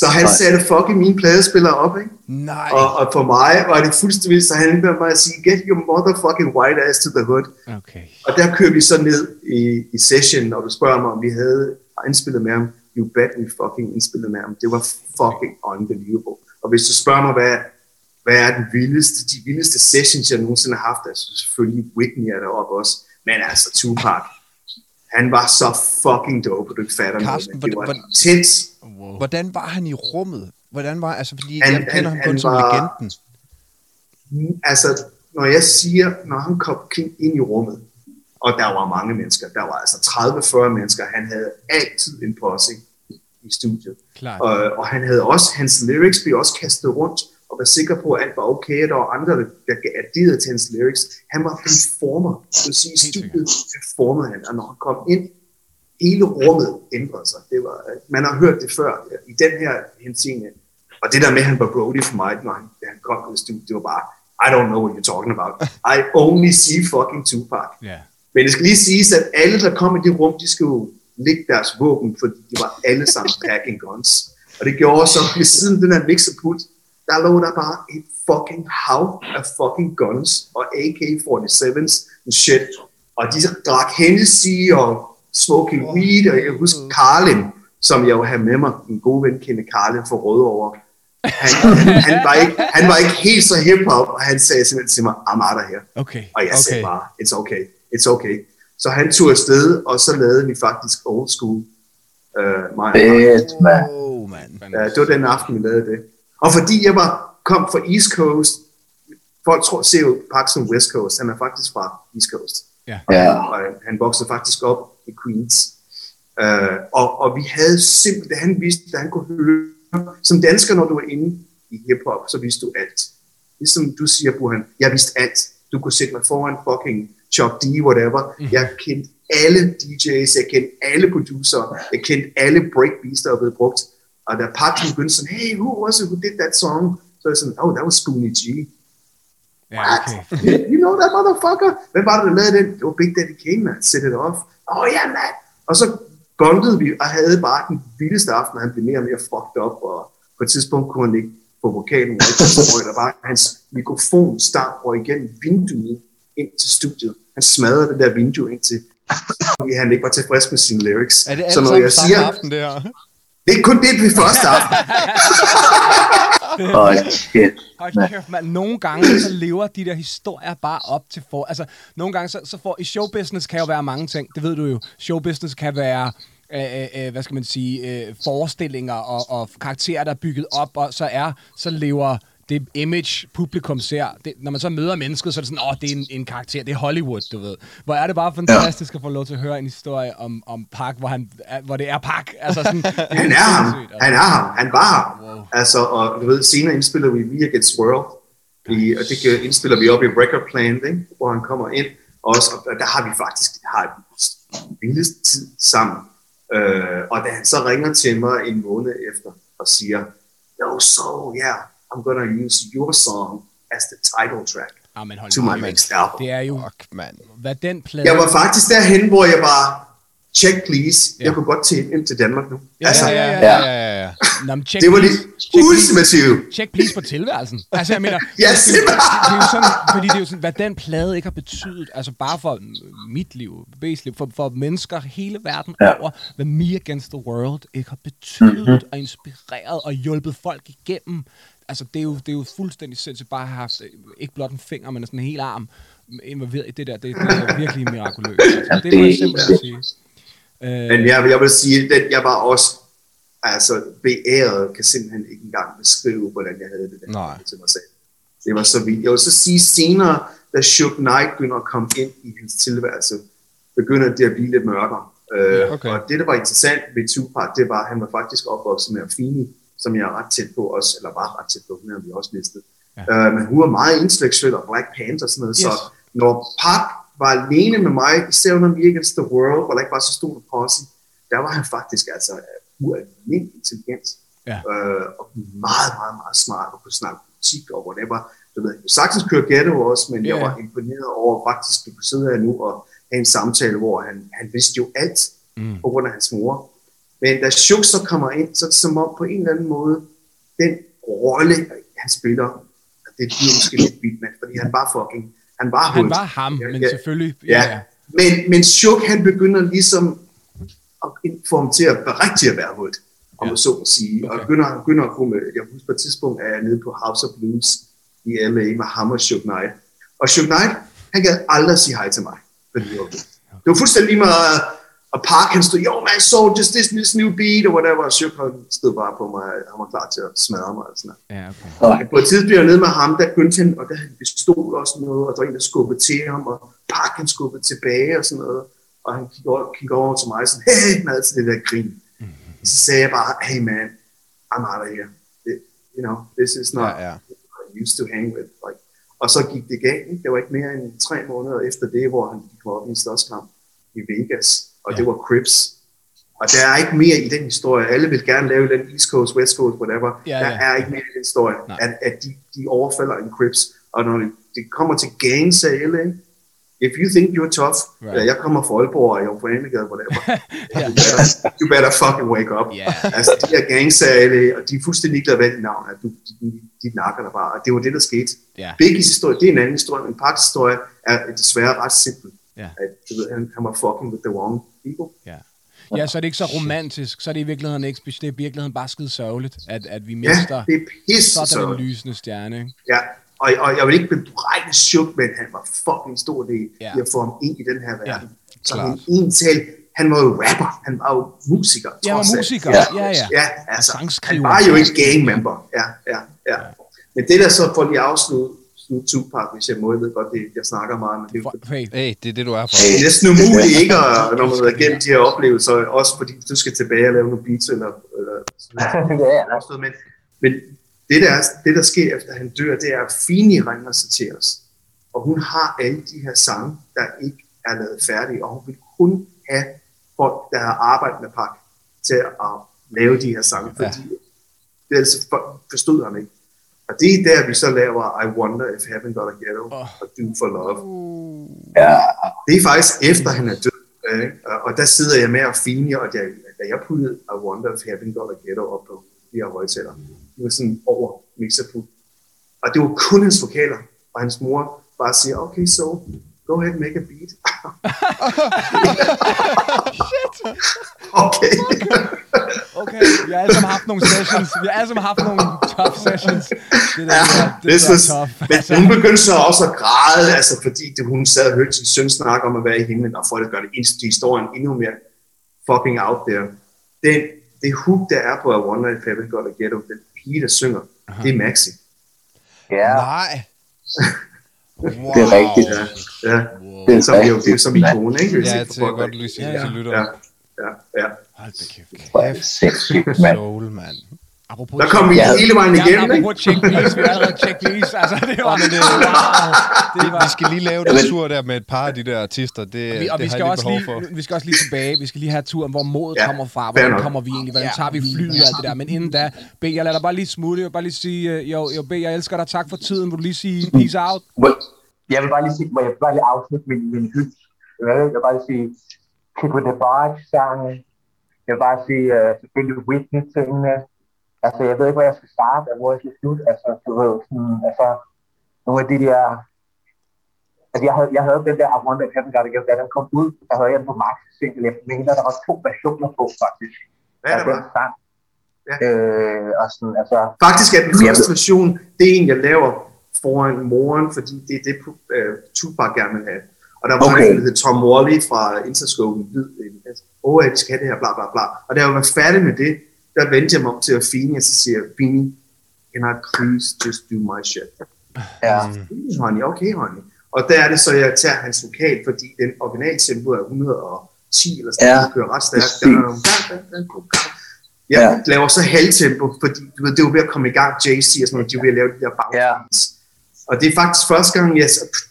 Så han satte fucking mine pladespillere op, ikke? Nej. Og, og for mig var det fuldstændig, så han endte med mig at sige, get your motherfucking white ass to the hood. okay. Og der kører vi så ned i, i session, og du spørger mig, om vi havde indspillet med ham. You bet we fucking indspillet med ham. Det var fucking unbelievable. Og hvis du spørger mig, hvad, hvad er den vildeste, de vildeste sessions, jeg nogensinde har haft, altså selvfølgelig Whitney er deroppe også, men altså Tupac, han var så fucking dope, du ikke fatter Carsten, noget. men Det hvordan- var hvordan- intens. Wow. Hvordan var han i rummet? Hvordan var, altså, fordi Han- jeg kender han- ham kun som var- legenden. altså, når jeg siger, når han kom ind i rummet, og der var mange mennesker, der var altså 30-40 mennesker, han havde altid en posse i studiet. Klart. Og, og han havde også, hans lyrics blev også kastet rundt, og var sikker på, at alt var okay, og der var andre, der adderede til hans lyrics. Han var performer, det vil sige, studiet performede han, og når han kom ind, hele rummet ændrede sig. Det var, man har hørt det før, i den her henseende. Og det der med, at han var Brody for mig, når han, da han kom til studiet, det var bare, I don't know what you're talking about. I only see fucking Tupac. Ja. Men det skal lige siges, at alle, der kom i det rum, de skulle lægge deres våben, fordi de var alle sammen <laughs> packing guns. Og det gjorde så, ved siden den her mixerput, der lå der bare et fucking hav af fucking guns og AK-47's and shit. Og de drak Hennessy og smoking weed, og jeg kan huske Carlin, som jeg jo havde med mig, en god ven kendte Carlin for Rødovre. Han, han, han, var ikke, han var ikke helt så hip-hop, og han sagde simpelthen til mig, I'm out of here. Okay. Og jeg okay. sagde okay. bare, it's okay, it's okay. Så han tog afsted, og så lavede vi faktisk old school. Uh, mig, Fedt, mand. Oh, man. Ja, det var den aften, vi lavede det. Og fordi jeg var, kom fra East Coast, folk tror, ser jo Park som West Coast, han er faktisk fra East Coast. Ja. Ja. Og han, han voksede faktisk op i Queens. Uh, og, og vi havde simpelthen, han vidste, da han kunne høre, som dansker, når du er inde i hiphop, så vidste du alt. Ligesom du siger, Burhan, jeg vidste alt. Du kunne sætte mig foran fucking Chuck D, whatever. Mm. Jeg kendte alle DJ's, jeg kendte alle producer, jeg kendte alle breakbeats, der var blevet brugt. Og da Patrick sådan, hey, who was it who did that song? Så er jeg sådan, oh, that was Spoonie G. Ja, okay. you know that motherfucker? Hvem var det, der lavede den? Det var Big Daddy Kane, man. Set it off. Åh, oh, ja, yeah, man. Og så bondede vi, og havde bare den vildeste aften, og han blev mere og mere fucked up, og på et tidspunkt kunne han ikke få vokalen, og røg der bare hans mikrofon start og igen vinduet ind til studiet. Han smadrede det der vindue ind til, fordi han ikke var tilfreds med sine lyrics. Er det alt så når jeg siger, aften, det her? Det er kun det på første aften. Åh, shit. Hold kæft, mand. Nogle gange så lever de der historier bare op til for... Altså, nogle gange så, så får... I showbusiness kan jo være mange ting. Det ved du jo. Showbusiness kan være... Øh, øh, hvad skal man sige, øh, forestillinger og, og karakterer, der er bygget op, og så er, så lever det image, publikum ser. Det, når man så møder mennesket, så er det sådan, åh, det er en, en karakter, det er Hollywood, du ved. Hvor er det bare fantastisk ja. at få lov til at høre en historie om, om Park, hvor, han, hvor det er Park. Altså sådan, det er Han er ham. altså. Han er ham. Han var ham. Wow. Altså, og du ved, senere indspiller vi We Against World. Vi, og det indspiller vi op i Record Plant, ikke? hvor han kommer ind. Og også, og der har vi faktisk har vi vildest tid sammen. Øh, og da han så ringer til mig en måned efter og siger, Yo, so yeah, I'm gonna use your song as the title track Ah, men hold to my next album. Det er jo, Fuck, mand. hvad den plade... Jeg var faktisk derhen, hvor jeg bare, check please, Ja. jeg kunne godt til ind til Danmark nu. Ja, altså, ja, ja, ja. Ja, ja, ja. Nå, men check det var det please. Check please. ultimative. Check please på tilværelsen. Altså, jeg mener, <laughs> Ja, det, det, det, er jo sådan, fordi det er jo sådan, hvad den plade ikke har betydet, altså bare for mit liv, liv, for, for mennesker hele verden. Ja. over, hvad Me Against the World ikke har betydet mm-hmm. og inspireret og hjulpet folk igennem. Altså, det er jo, det er jo fuldstændig sindssygt bare at have haft, øh, ikke blot en finger, men sådan en hel arm involveret i det der. Det, det er virkelig mirakuløst. Altså, det må jeg det- simpelthen sige. Øh, Men jeg, jeg vil sige, at jeg var også altså, beæret, kan simpelthen ikke engang beskrive, hvordan jeg havde det der Nej. til mig selv. Det var så vildt. Jeg vil så sige senere, da Shook Knight begynder at komme ind i hans tilværelse, begynder det at blive lidt mørkere. Øh, Okay. Og det, der var interessant ved Tupac, det var, at han var faktisk opvokset med Afini, som jeg er ret tæt på også, eller var ret tæt på, hun har vi også listet. Ja. Øh, men hun var meget intellektuel og Black Panther og sådan noget, yes. så når Pac var alene med mig, især under Me Against the World, hvor der ikke var så stor en posse, der var han faktisk altså ualmindelig intelligent. Ja. Øh, og meget, meget, meget smart og kunne snakke politik og whatever. Du ved, jeg kunne sagtens køre ghetto også, men Ja, jeg var imponeret over faktisk, at du kunne sidde her nu og have en samtale, hvor han, han vidste jo alt mm. på grund af hans mor. Men da Shuk så kommer ind, så er det som om på en eller anden måde, den rolle, han spiller, det bliver måske lidt vildt, men fordi han var fucking, han var Han var ham, Ja, men ja. selvfølgelig... Ja, men, men Shuk, han begynder ligesom at få ham til at være rigtig at være hul, om Ja. man så må sige. Okay. Og begynder, begynder at komme, jeg husker på et tidspunkt, er jeg nede på House of Blues i LA med ham og Shug Knight. Og Shug Knight, han gad aldrig sige hej til mig. Fordi var, det var fuldstændig lige meget, og Park han stod, yo man, so just this, this new beat, og whatever, og Shug han stod bare på mig, han var klar til at smadre mig. Og sådan noget. Ja, okay. Og på et tidspunkt nede med ham, der begyndte han, og der havde han pistol og sådan noget, og der var en, der skubbede til ham, og Park han skubbede tilbage og sådan noget. Og han kiggede over, kiggede over til mig sådan, hey, med altid det der grin. Så sagde jeg bare, hey man, I'm out of here. It, you know, this is not Ja, ja. what I used to hang with. Like, og så gik det galt. Det var ikke mere end tre måneder efter det, hvor han kom op i en slåskamp i Vegas. Og ja. det var Crips. Og der er ikke mere i den historie. Alle vil gerne lave den East Coast, West Coast, whatever. Ja, der ja. er ikke mere i den historie, Nej. at, at de, de overfalder en Crips. Og når det, kommer til gangs af LA, if you think you're tough, Right. right. jeg kommer fra Aalborg, og jeg er fra Annegade, whatever, <laughs> Ja. you, better, you better fucking wake up. Ja. Altså, de her gangs af LA, og de er fuldstændig ligeglade med dit navn, at du, de, de, de nakker dig bare. Og det var det, der skete. Ja. Biggies historie, det er en anden historie, men Parks historie er desværre ret simpel. Ja. At, du ved, han, han var fucking with the wrong people. Ja. Ja, så er det ikke så romantisk. Så er det i virkeligheden ikke, det er i virkeligheden bare skide sørgeligt, at, at vi Ja, mister det er sådan en så. lysende sterne. Ikke? Ja, og, og jeg vil ikke bebrejde Shug, men han var fucking stor del Ja. i at få ham ind i den her verden. Så klart. han en tal, han var jo rapper, han var jo musiker. Jeg var trods alt. musiker, Ja. ja, ja. Ja, altså, han var jo ikke gang member. Ja, ja, ja. Men det der så, for lige at afslutte slutte Tupac, hvis jeg må, jeg ved godt, det, jeg snakker meget, men det er Hey, Hey, det er det, du er for. det er næsten umuligt <laughs> ikke, at, når man har gennem de her oplevelser, også fordi du skal tilbage og lave nogle beats eller, eller sådan <laughs> ja, ja. noget. Men, men det, der, er, det, der sker efter han dør, det er, at Fini ringer sig til os. Og hun har alle de her sange, der ikke er lavet færdige, og hun vil kun have folk, der har arbejdet med Pak, til at lave de her sange, Ja. fordi det altså for- forstod han ikke. Og det er der, vi så laver I Wonder If Heaven Got a Ghetto Åh. og Do For Love. ja. Det er faktisk efter, han er død. Øh, og- der sidder jeg med og fine, og da, da jeg puttede I Wonder If Heaven Got a Ghetto op på de her højtaler, det var sådan over mixerput. Og det var kun hans vokaler, og hans mor bare siger, okay, so go ahead and make a beat. <laughs> <laughs> okay. Okay, vi har alle sammen haft nogle sessions. Vi har alle sammen haft nogle tough sessions. Det der, Ja, det, det was, er tough. men hun begyndte så også at græde, altså fordi det, hun sad og hørte sin søn snakke om at være i himlen, og for at gøre det historien endnu mere fucking out there. Den, det hook, der er på A Wonder If Heaven Got a Ghetto, den pige, der synger, det er Maxi. ja. Nej. Wow. <laughs> Det er rigtigt. Ja, ja. Det er Som er jo det er som ikone, ikke? Ja, til folk, godt sige Ja, ja, ja. til Ja, ja, ja. Hold da kæft. Hvor er det sindssygt, mand. Soul, mand. Apropos Der kom vi Ja. hele vejen Ja, igennem, ikke? apropos check please. Vi har allerede check please. Altså, det var... det- wow. Det var... Vi skal lige lave det sur der med et par af de der artister. Det, Vi, og det vi har skal, jeg også lige for. vi skal også lige tilbage. Vi skal lige have turen, hvor modet Ja, kommer fra. Hvordan kommer vi egentlig? Hvordan tager vi flyet og alt det der? Men inden da, B, jeg lader dig bare lige smutte. Jeg vil bare lige sige, øh, jo, jo, B, jeg elsker dig. Tak for tiden. Vil du lige sige peace out? Jeg vil bare lige sige, jeg bare lige afslutte min, min hylds. Jeg vil bare lige sige, Kick with the Barge sangen. Jeg vil bare sige, uh, selvfølgelig Whitney-tingene. Altså, jeg ved ikke, hvor jeg skal starte, og hvor jeg skal slutte. Altså, du ved, sådan, altså, nogle af de der... Altså, jeg havde, jeg havde den der I Wonder If Heaven Got a Ghetto, da den kom ud, der havde jeg den på Max single. Jeg mener, der var to versioner på, faktisk. Ja, af det den sang. Ja. Øh, og sådan, altså, Faktisk er den første version, det er en, jeg laver foran moren, fordi det er det, uh, Tupac gerne vil have. Og der var Okay. en, der hed Tom Wally fra Interscope, ved, altså, åh, oh, skal have det her, bla bla bla. Og da jeg var færdig med det, der vendte jeg mig om til at Fini, og så siger jeg, Fini, can I please just do my shit? ja. Mm, honey, okay, honey. Og der er det så, jeg tager hans vokal, fordi den originale tempo er 110 eller sådan Ja, noget, kører ret stærkt. præcis. Jeg Ja. laver så halvtempo, fordi du ved, det er jo ved at komme i gang, JC og sådan noget, de er ved at lave de der bounce Ja. Og det er faktisk første gang, jeg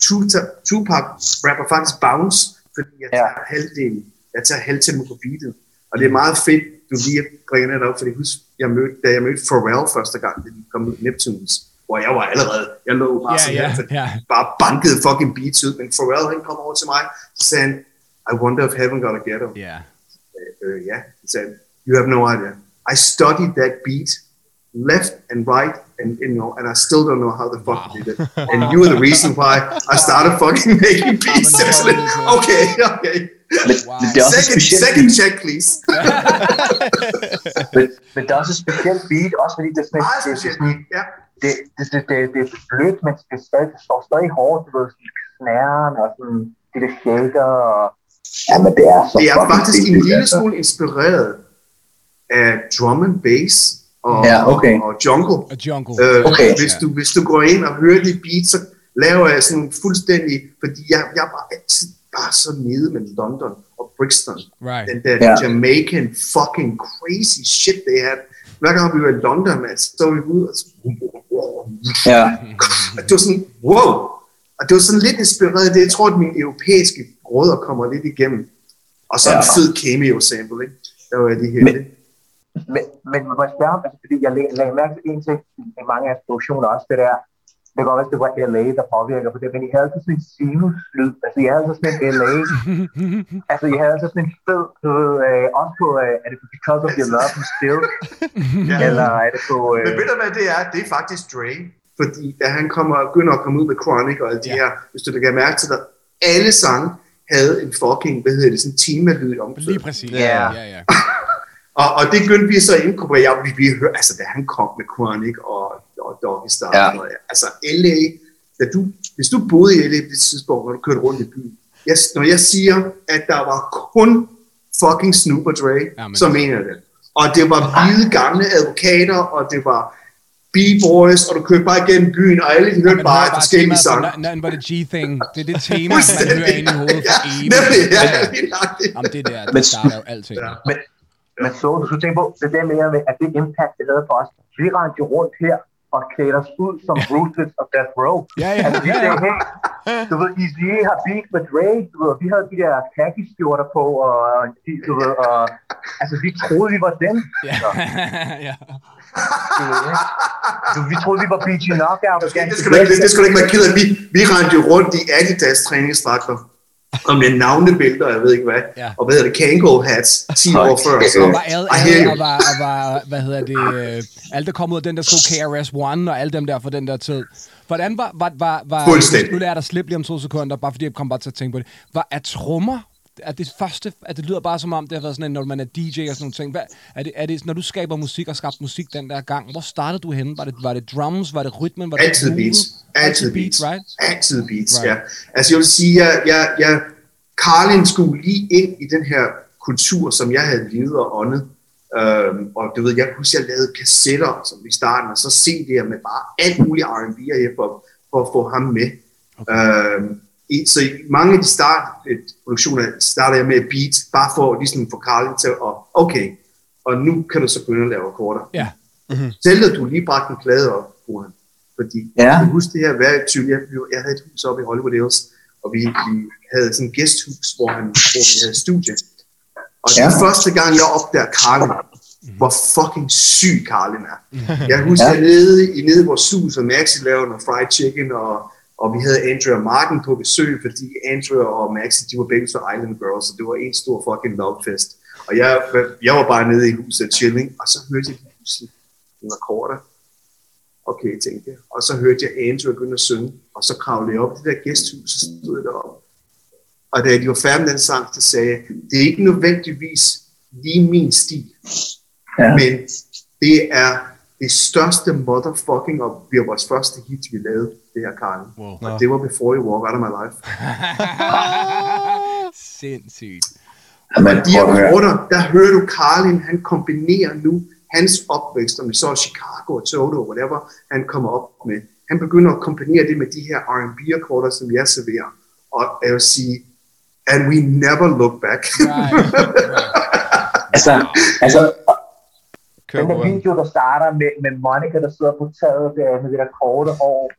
Tupac, Tupac rapper faktisk bounce, fordi jeg Ja. tager halvdelen, jeg tager halvtempo på beatet. Og det er meget fedt, du lige bringer det op, fordi husk, jeg mødte, da jeg mødte Pharrell første gang, da de kom ud Neptunes, hvor jeg var allerede, jeg lå bare Ja, sådan ja, her, for ja. bare bankede fucking beats ud, men Pharrell, han kom over til mig, så sagde han, I wonder if heaven gonna get him. Ja. Uh, yeah, he said, you have no idea. I studied that beat left and right, and you know, and I still don't know how the fuck Wow. I did it. And you were the reason why I started fucking <laughs> making beats. men It's like, okay, okay. Men, Wow. men det også et Second, second check, please. men, men det er også et specielt beat, også fordi det er sådan, Meget det, er specielt. sådan, Ja. det, det, det, det, det er blødt, men det, stadig, det står stadig hårdt, du ved, sådan snæren og sådan, de der shaker og... Ja, men det er så Det er fucking faktisk en lille smule inspireret af drum and bass og, Ja, okay. og, og jungle. Og Jungle. Øh, Okay. hvis, du, hvis du går ind og hører de beats, så laver jeg sådan fuldstændig, fordi jeg, jeg var altid bare så nede med London og Brixton. Right. Den der Ja. Jamaican fucking crazy shit, they had. Hver gang vi var i London, man, så stod vi ude og så, Ja, og det var sådan, wow! Og det var sådan lidt inspireret af det. Jeg tror, at mine europæiske rødder kommer lidt igennem. Og så en Ja. fed cameo sample, ikke? Der var jeg lige Men- heldig. Men, men man må spørge, altså, fordi jeg lagde, lagde mærke til en ting i mange af produktioner også, det der, det kan godt være, at det var LA, der påvirker på det, men I havde altid sådan en sinuslyd, altså I havde altid sådan en LA, <laughs> altså I havde altid sådan en fed, du ved, øh, også på, øh, er det på Because of Your Love and Still, <laughs> Ja. eller er det på, Men øh, ved du hvad det er? Det er faktisk Dre. Fordi da han kommer, begynder at komme ud med Chronic og alle de Ja. her, hvis du lægger mærke til det, alle sange havde en fucking, hvad hedder det, sådan en timelyd om. Lige præcis. Ja. ja, ja. Og, og det begyndte vi så at inkorporere. Ja, vi, vi hørte, altså da han kom med Chronic og, og Doggy Star, Ja. og, altså LA, da du, hvis du boede i LA på det tidspunkt, når du kørte rundt i byen, jeg, når jeg siger, at der var kun fucking Snoop og Dre, Jamen. så mener jeg det. Og det var hvide gamle advokater, og det var B-boys, og du kørte bare igennem byen, og alle de hørte Man bare forskellige sange. Nothing but a G-thing. Det er det tema, man hører ind i hovedet for ja, evigt. ja, Ja. nøjagtigt. Jamen, det der, det starter jo alting. Ja. men, men så, du skulle tænke på, det der med, med, at det impact, det havde for os, vi rendte jo rundt her, og klædte os ud som Ruthless og Death Row. Ja, ja, Altså, vi ja, ja. hey, du ved, Easy har beat med Dre, du ved, vi havde de der khaki-skjorter på, og, de- du ved, og, altså, vi troede, vi var dem. Ja. ja. Du? Du, vi troede, vi var BG Knockout. Det skal du ikke, det skal du ikke være ked af. Vi, vi rendte jo rundt i Adidas træningsdragter. Og med navnebilleder, jeg ved ikke hvad. Ja. Og hvad hedder det, Kango hats 10 år før. Så, Og var alle you. og var, og var, hvad hedder det, alle der kom ud af den der sko KRS-One, og alle dem der fra den der tid. Hvordan var, var, var, var Fuldstændig. nu lader jeg dig slippe lige om to sekunder, bare fordi jeg kom bare til at tænke på det. Var, er trommer, er det første, at det lyder bare som om, det har været sådan en, når man er DJ og sådan nogle ting. Hvad, er, det, er det, når du skaber musik og skabte musik den der gang, hvor startede du henne? Var det, var det drums, var det rytmen, var det Altid beats. Altid beats. right? Altid beats, Right. ja. Altså jeg vil sige, jeg, jeg, jeg, Carlin skulle lige ind i den her kultur, som jeg havde levet og åndet. Øhm, og du ved, jeg kan huske, jeg lavede kassetter som i starten, og så CD'er med bare alt muligt R&B og hip-hop, for at få ham med. Okay. Øhm, i, så i mange af de start, et, produktioner starter jeg med et beat, bare for ligesom få Carlin til at, okay, og nu kan du så begynde at lave akkorder. Ja. Selv at du lige bragte en plade op, Johan. Fordi Ja. jeg kan huske det her værktøj. Jeg, jeg havde et hus oppe i Hollywood Hills, og vi, vi havde sådan et gæsthus, hvor, han, hvor vi havde studie. Og det Ja. er første gang, jeg opdager Carlin, hvor fucking syg Carlin er. Jeg husker, Ja. ja. nede, i nede i vores hus, og Maxi lavede noget fried chicken, og, og vi havde Andrew og Martin på besøg, fordi Andrew og Maxi, de var begge så Island Girls, så det var en stor fucking lovefest. Og jeg, jeg var bare nede i huset chilling, og så hørte jeg pludselig en akkorder. Okay, tænkte jeg. Og så hørte jeg Andrew begynde at synge, og så kravlede jeg op i det der gæsthus, og stod jeg deroppe. Og da de var færdige med den sang, så sagde jeg, det er ikke nødvendigvis lige min stil, Ja. men det er det største motherfucking, og vi var vores første hit, vi lavede, det her, Karl. Wow. Og det var Before You Walk Out of My Life. <laughs> Sindssygt. Men, De her korter, der hører du Carlin, han kombinerer nu hans opvækst, om det så er Chicago og Toto, whatever, han kommer op med. Han begynder at kombinere det med de her R&B akkorder, som jeg serverer. Og jeg vil sige, and we never look back. Right. <laughs> right. altså, altså, Kør den der video, der starter med, med Monica, der sidder på taget der, med det der korte år,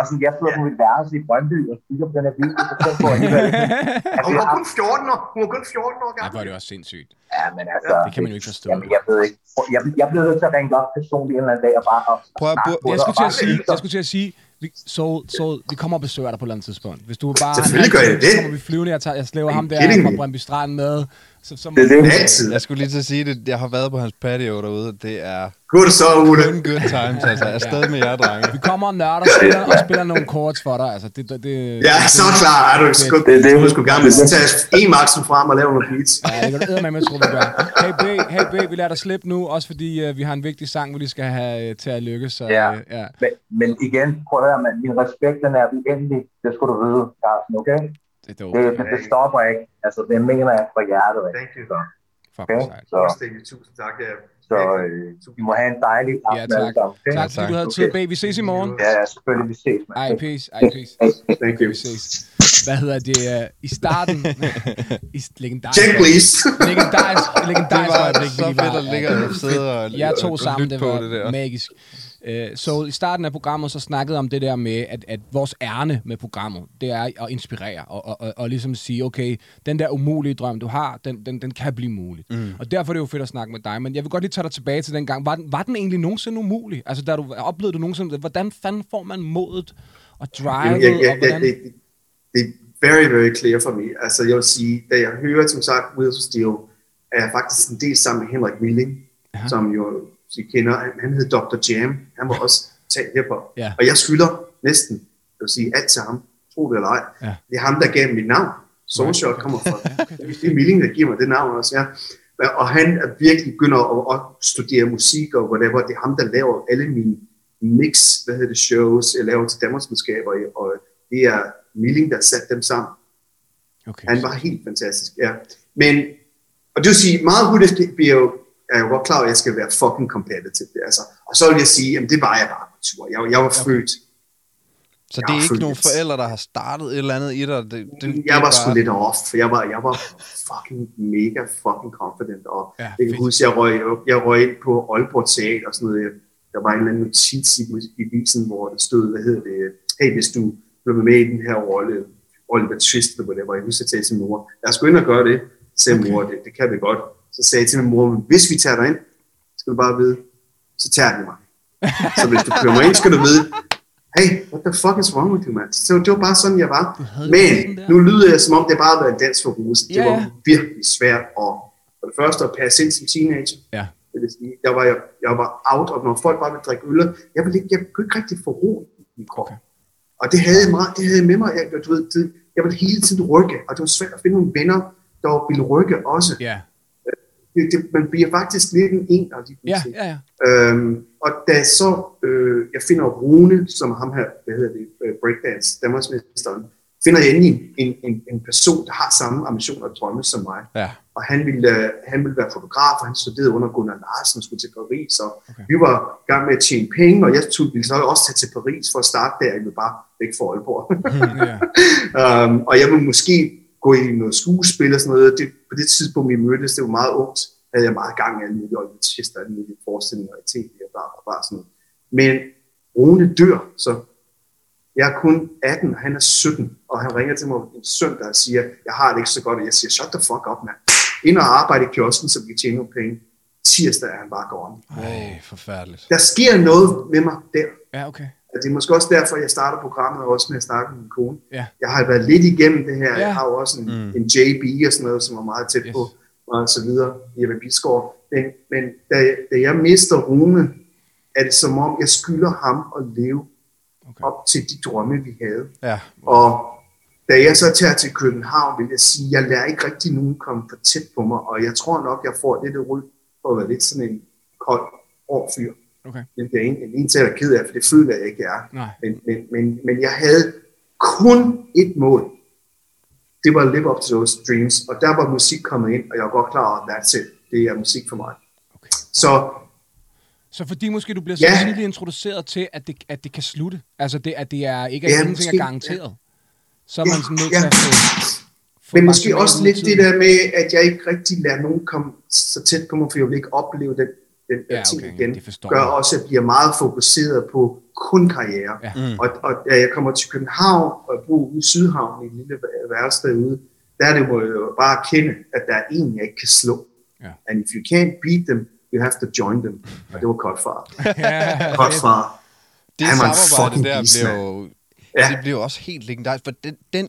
Og sådan, jeg sidder på mit værelse i Brøndby og kigger på den her video, så tænker jeg alligevel. <laughs> Altså, Hun var kun 14 år. Hun var kun 14 år Ja, gammel. hvor er det også sindssygt. ja, men altså, Det kan man jo ikke forstå. Jamen, jeg ved ikke. Jeg, jeg bliver nødt til at ringe op personligt en eller anden dag og bare og Prøv at- på Jeg skulle og til at sige, jeg skulle til at sige, vi, Soul, Soul, vi kommer og besøger dig på et eller andet tidspunkt. Hvis du bare... Selvfølgelig gør jeg det. Så kommer vi flyvende, jeg, tager, jeg slæver ham der fra? Brøndby Strand med. Så, så må, Det er det. Altid. Jeg skulle lige til at sige det. Jeg har været på hans patio derude. Det er Godt så, Ole. kun good times. Altså, afsted med jer, drenge. vi kommer og nørder og spiller, og spiller nogle chords for dig. Altså, det, det, det, Ja, så klar. Er du sgu, Det er det. du skulle gerne tage en maksen frem og lave nogle beats. Ja, det kan du med, jeg tror, vi gør. Hey B, hey B, vi lader dig slippe nu, også fordi uh, vi har en vigtig sang, vi lige skal have uh, til at lykkes. Så, Ja. uh, ja. Men, men igen, prøv at høre, man. Min respekt, den er uendelig. Det skulle du vide, Carsten, okay? Det er. Det, det, det stopper ikke. Altså, det mener jeg fra hjertet af. Thank you. Fuck, Okay? sejt. Så. Tusind tak. Ja. så øh, I må have en dejlig Ja, aften tak. alle sammen. Okay? Tak, fordi du havde tid, B. Vi ses i morgen. Ja, ja, selvfølgelig. Vi ses, man. Ej, peace. Ej, peace. Thank Okay, you. vi ses. Hvad hedder det? Uh, I starten... <laughs> I legendarisk. Check, please. Legendarisk, Det legendarisk var øjeblik, vi så lige fedt var- at ligge og sidde og, Jeg og- to og sammen, lytte det på var det der. magisk. Uh, så i starten af programmet, så snakkede jeg om det der med, at, at vores ærne med programmet, det er at inspirere, og, og, og, og ligesom sige, okay, den der umulige drøm, du har, den, den, den kan blive mulig. Mm. Og derfor er det jo fedt at snakke med dig, men jeg vil godt lige tage dig tilbage til den gang. Var den, var den egentlig nogensinde umulig? Altså, da du oplevede du nogensinde, hvordan fanden får man modet og drive, Jamen, jeg, og jeg, hvordan... det, det er very, very clear for me. Altså, jeg vil sige, da jeg hører, som sagt, Wheels of Steel, er jeg faktisk en del sammen med Henrik Milling, Ja. som jo, I kender, han, hed Dr. Jam. Han var også talt hiphop. Ja. Og jeg skylder næsten, jeg vil sige, alt til ham. Tro det eller ej. Ja. Det er ham, der gav mit navn. Soulshot kommer fra. <laughs> Det er Milling, der giver mig det navn også, ja. Og han er virkelig begynder at, studere musik og whatever. Det er ham, der laver alle mine mix, hvad hedder det, shows, jeg laver til Danmarksmedskaber, og det er Milling, der satte dem sammen. Okay. Han var helt fantastisk, ja. Men, og det vil sige, meget hurtigt bliver jo, er jeg jo godt klar over, at jeg skal være fucking competitive. Altså. Og så vil jeg sige, jamen det var jeg bare på tur. Jeg, jeg var født, Så det Jeg er har ikke lidt. forældre, der har startet et eller andet i dig? Det, det, det jeg er var sgu bare- lidt off, for jeg var, jeg var fucking mega fucking confident, og Ja, jeg kan huske, jeg røg, jeg røg ind på Aalborg Teater og sådan noget, der var en eller anden notits i, i visen, hvor der stod, hvad hedder det, hey, hvis du blev med i den her rolle, Oliver Twist, eller whatever, jeg husker, jeg til min mor, lad os gå ind og gøre det, sagde okay. mor, det, det kan vi godt. Så sagde jeg til min mor, hvis vi tager dig ind, skal du bare vide, så tager de mig. så hvis du kører mig ind, skal du vide, hey, what the fuck is wrong with you, man? Så det var bare sådan, jeg var. Men nu lyder jeg, som om det bare har været en dans for Rose. Det var virkelig svært at, for det første at passe ind som teenager. Ja. Det vil sige, jeg var, jeg, jeg var out, og når folk bare ville drikke øl, jeg, ville ikke, jeg kunne ikke rigtig få ro i min krop. Okay. Og det havde, jeg meget, det havde jeg med mig. Jeg, du ved, det, jeg ville hele tiden rykke, og det var svært at finde nogle venner, der ville rykke også. Ja, Det, det, man bliver faktisk lidt en en af de ja, ja. ja. Øhm, og da så øh, jeg finder Rune, som ham her, hvad hedder det, øh, breakdance, Danmarksmesteren, finder jeg endelig en, en, en person, der har samme ambitioner og drømme som mig. Ja. Og han ville, øh, han ville være fotograf, og han studerede under Gunnar Larsen og skulle til Paris. Og Okay. vi var i gang med at tjene penge, og jeg tog, ville så også tage til Paris for at starte der. Jeg ville bare væk fra Aalborg. <laughs> ja. um, <laughs> og jeg ville måske gå i noget skuespil og sådan noget. Det, på det tidspunkt, vi mødtes, det var meget ungt, havde jeg meget gang i alle mulige og alle mulige forestillinger i tv og bare, og bare sådan noget. Men Rune dør, så jeg er kun 18, og han er 17, og han ringer til mig en søndag og siger, jeg har det ikke så godt, og jeg siger, shut the fuck up, mand. Ind og arbejde i kiosken, så vi kan tjene nogle penge. Tirsdag er han bare gone. Ej, forfærdeligt. Der sker noget med mig der. Ja, okay. Det er måske også derfor, jeg starter programmet også med at snakke med min kone. Ja. Jeg har været lidt igennem det her. Ja. Jeg har jo også en, Mm. en JB og sådan noget, som var meget tæt Yes. på, og så videre, Jeppe Bisgaard. Men, men da, da jeg mister Rune, er det som om, jeg skylder ham at leve Okay. op til de drømme, vi havde. Ja. Og da jeg så tager til København, vil jeg sige, jeg lader ikke rigtig nogen komme for tæt på mig, og jeg tror nok, jeg får lidt ry for at være lidt sådan en kold, hård fyr. Okay. Det er en, en, en til at være ked af, for det føler jeg ikke, jeg er. Nej. Men, men, men, men jeg havde kun et mål. Det var at live up to those dreams, og der var musik kommet ind, og jeg var godt klar over, that's it. Det er musik for mig. Okay. Så Så fordi måske du bliver så Ja. tidligt introduceret til, at det, at det kan slutte. Altså, det, at det er ikke, at Ja, ja, ingenting er garanteret. Så er Ja, man sådan nødt ja. til at få... få Men måske også lidt det tiden. der med, at jeg ikke rigtig lader nogen komme så tæt på mig, for jeg vil ikke opleve den, den der Ja, ting okay, igen, det forstår gør også, at jeg bliver meget fokuseret på kun karriere. Ja. Mm. Og, og da jeg kommer til København og bor ude i Sydhavn i et lille værelse derude, der er det må jeg jo bare erkende, at der er en, jeg ikke kan slå. Ja. And if you can't beat them, you have to join them. Og det var Cutfar. <laughs> Ja, Cutfar. Det en samarbejde der beast, blev. Ja. Det blev også helt legendarisk, for den, den,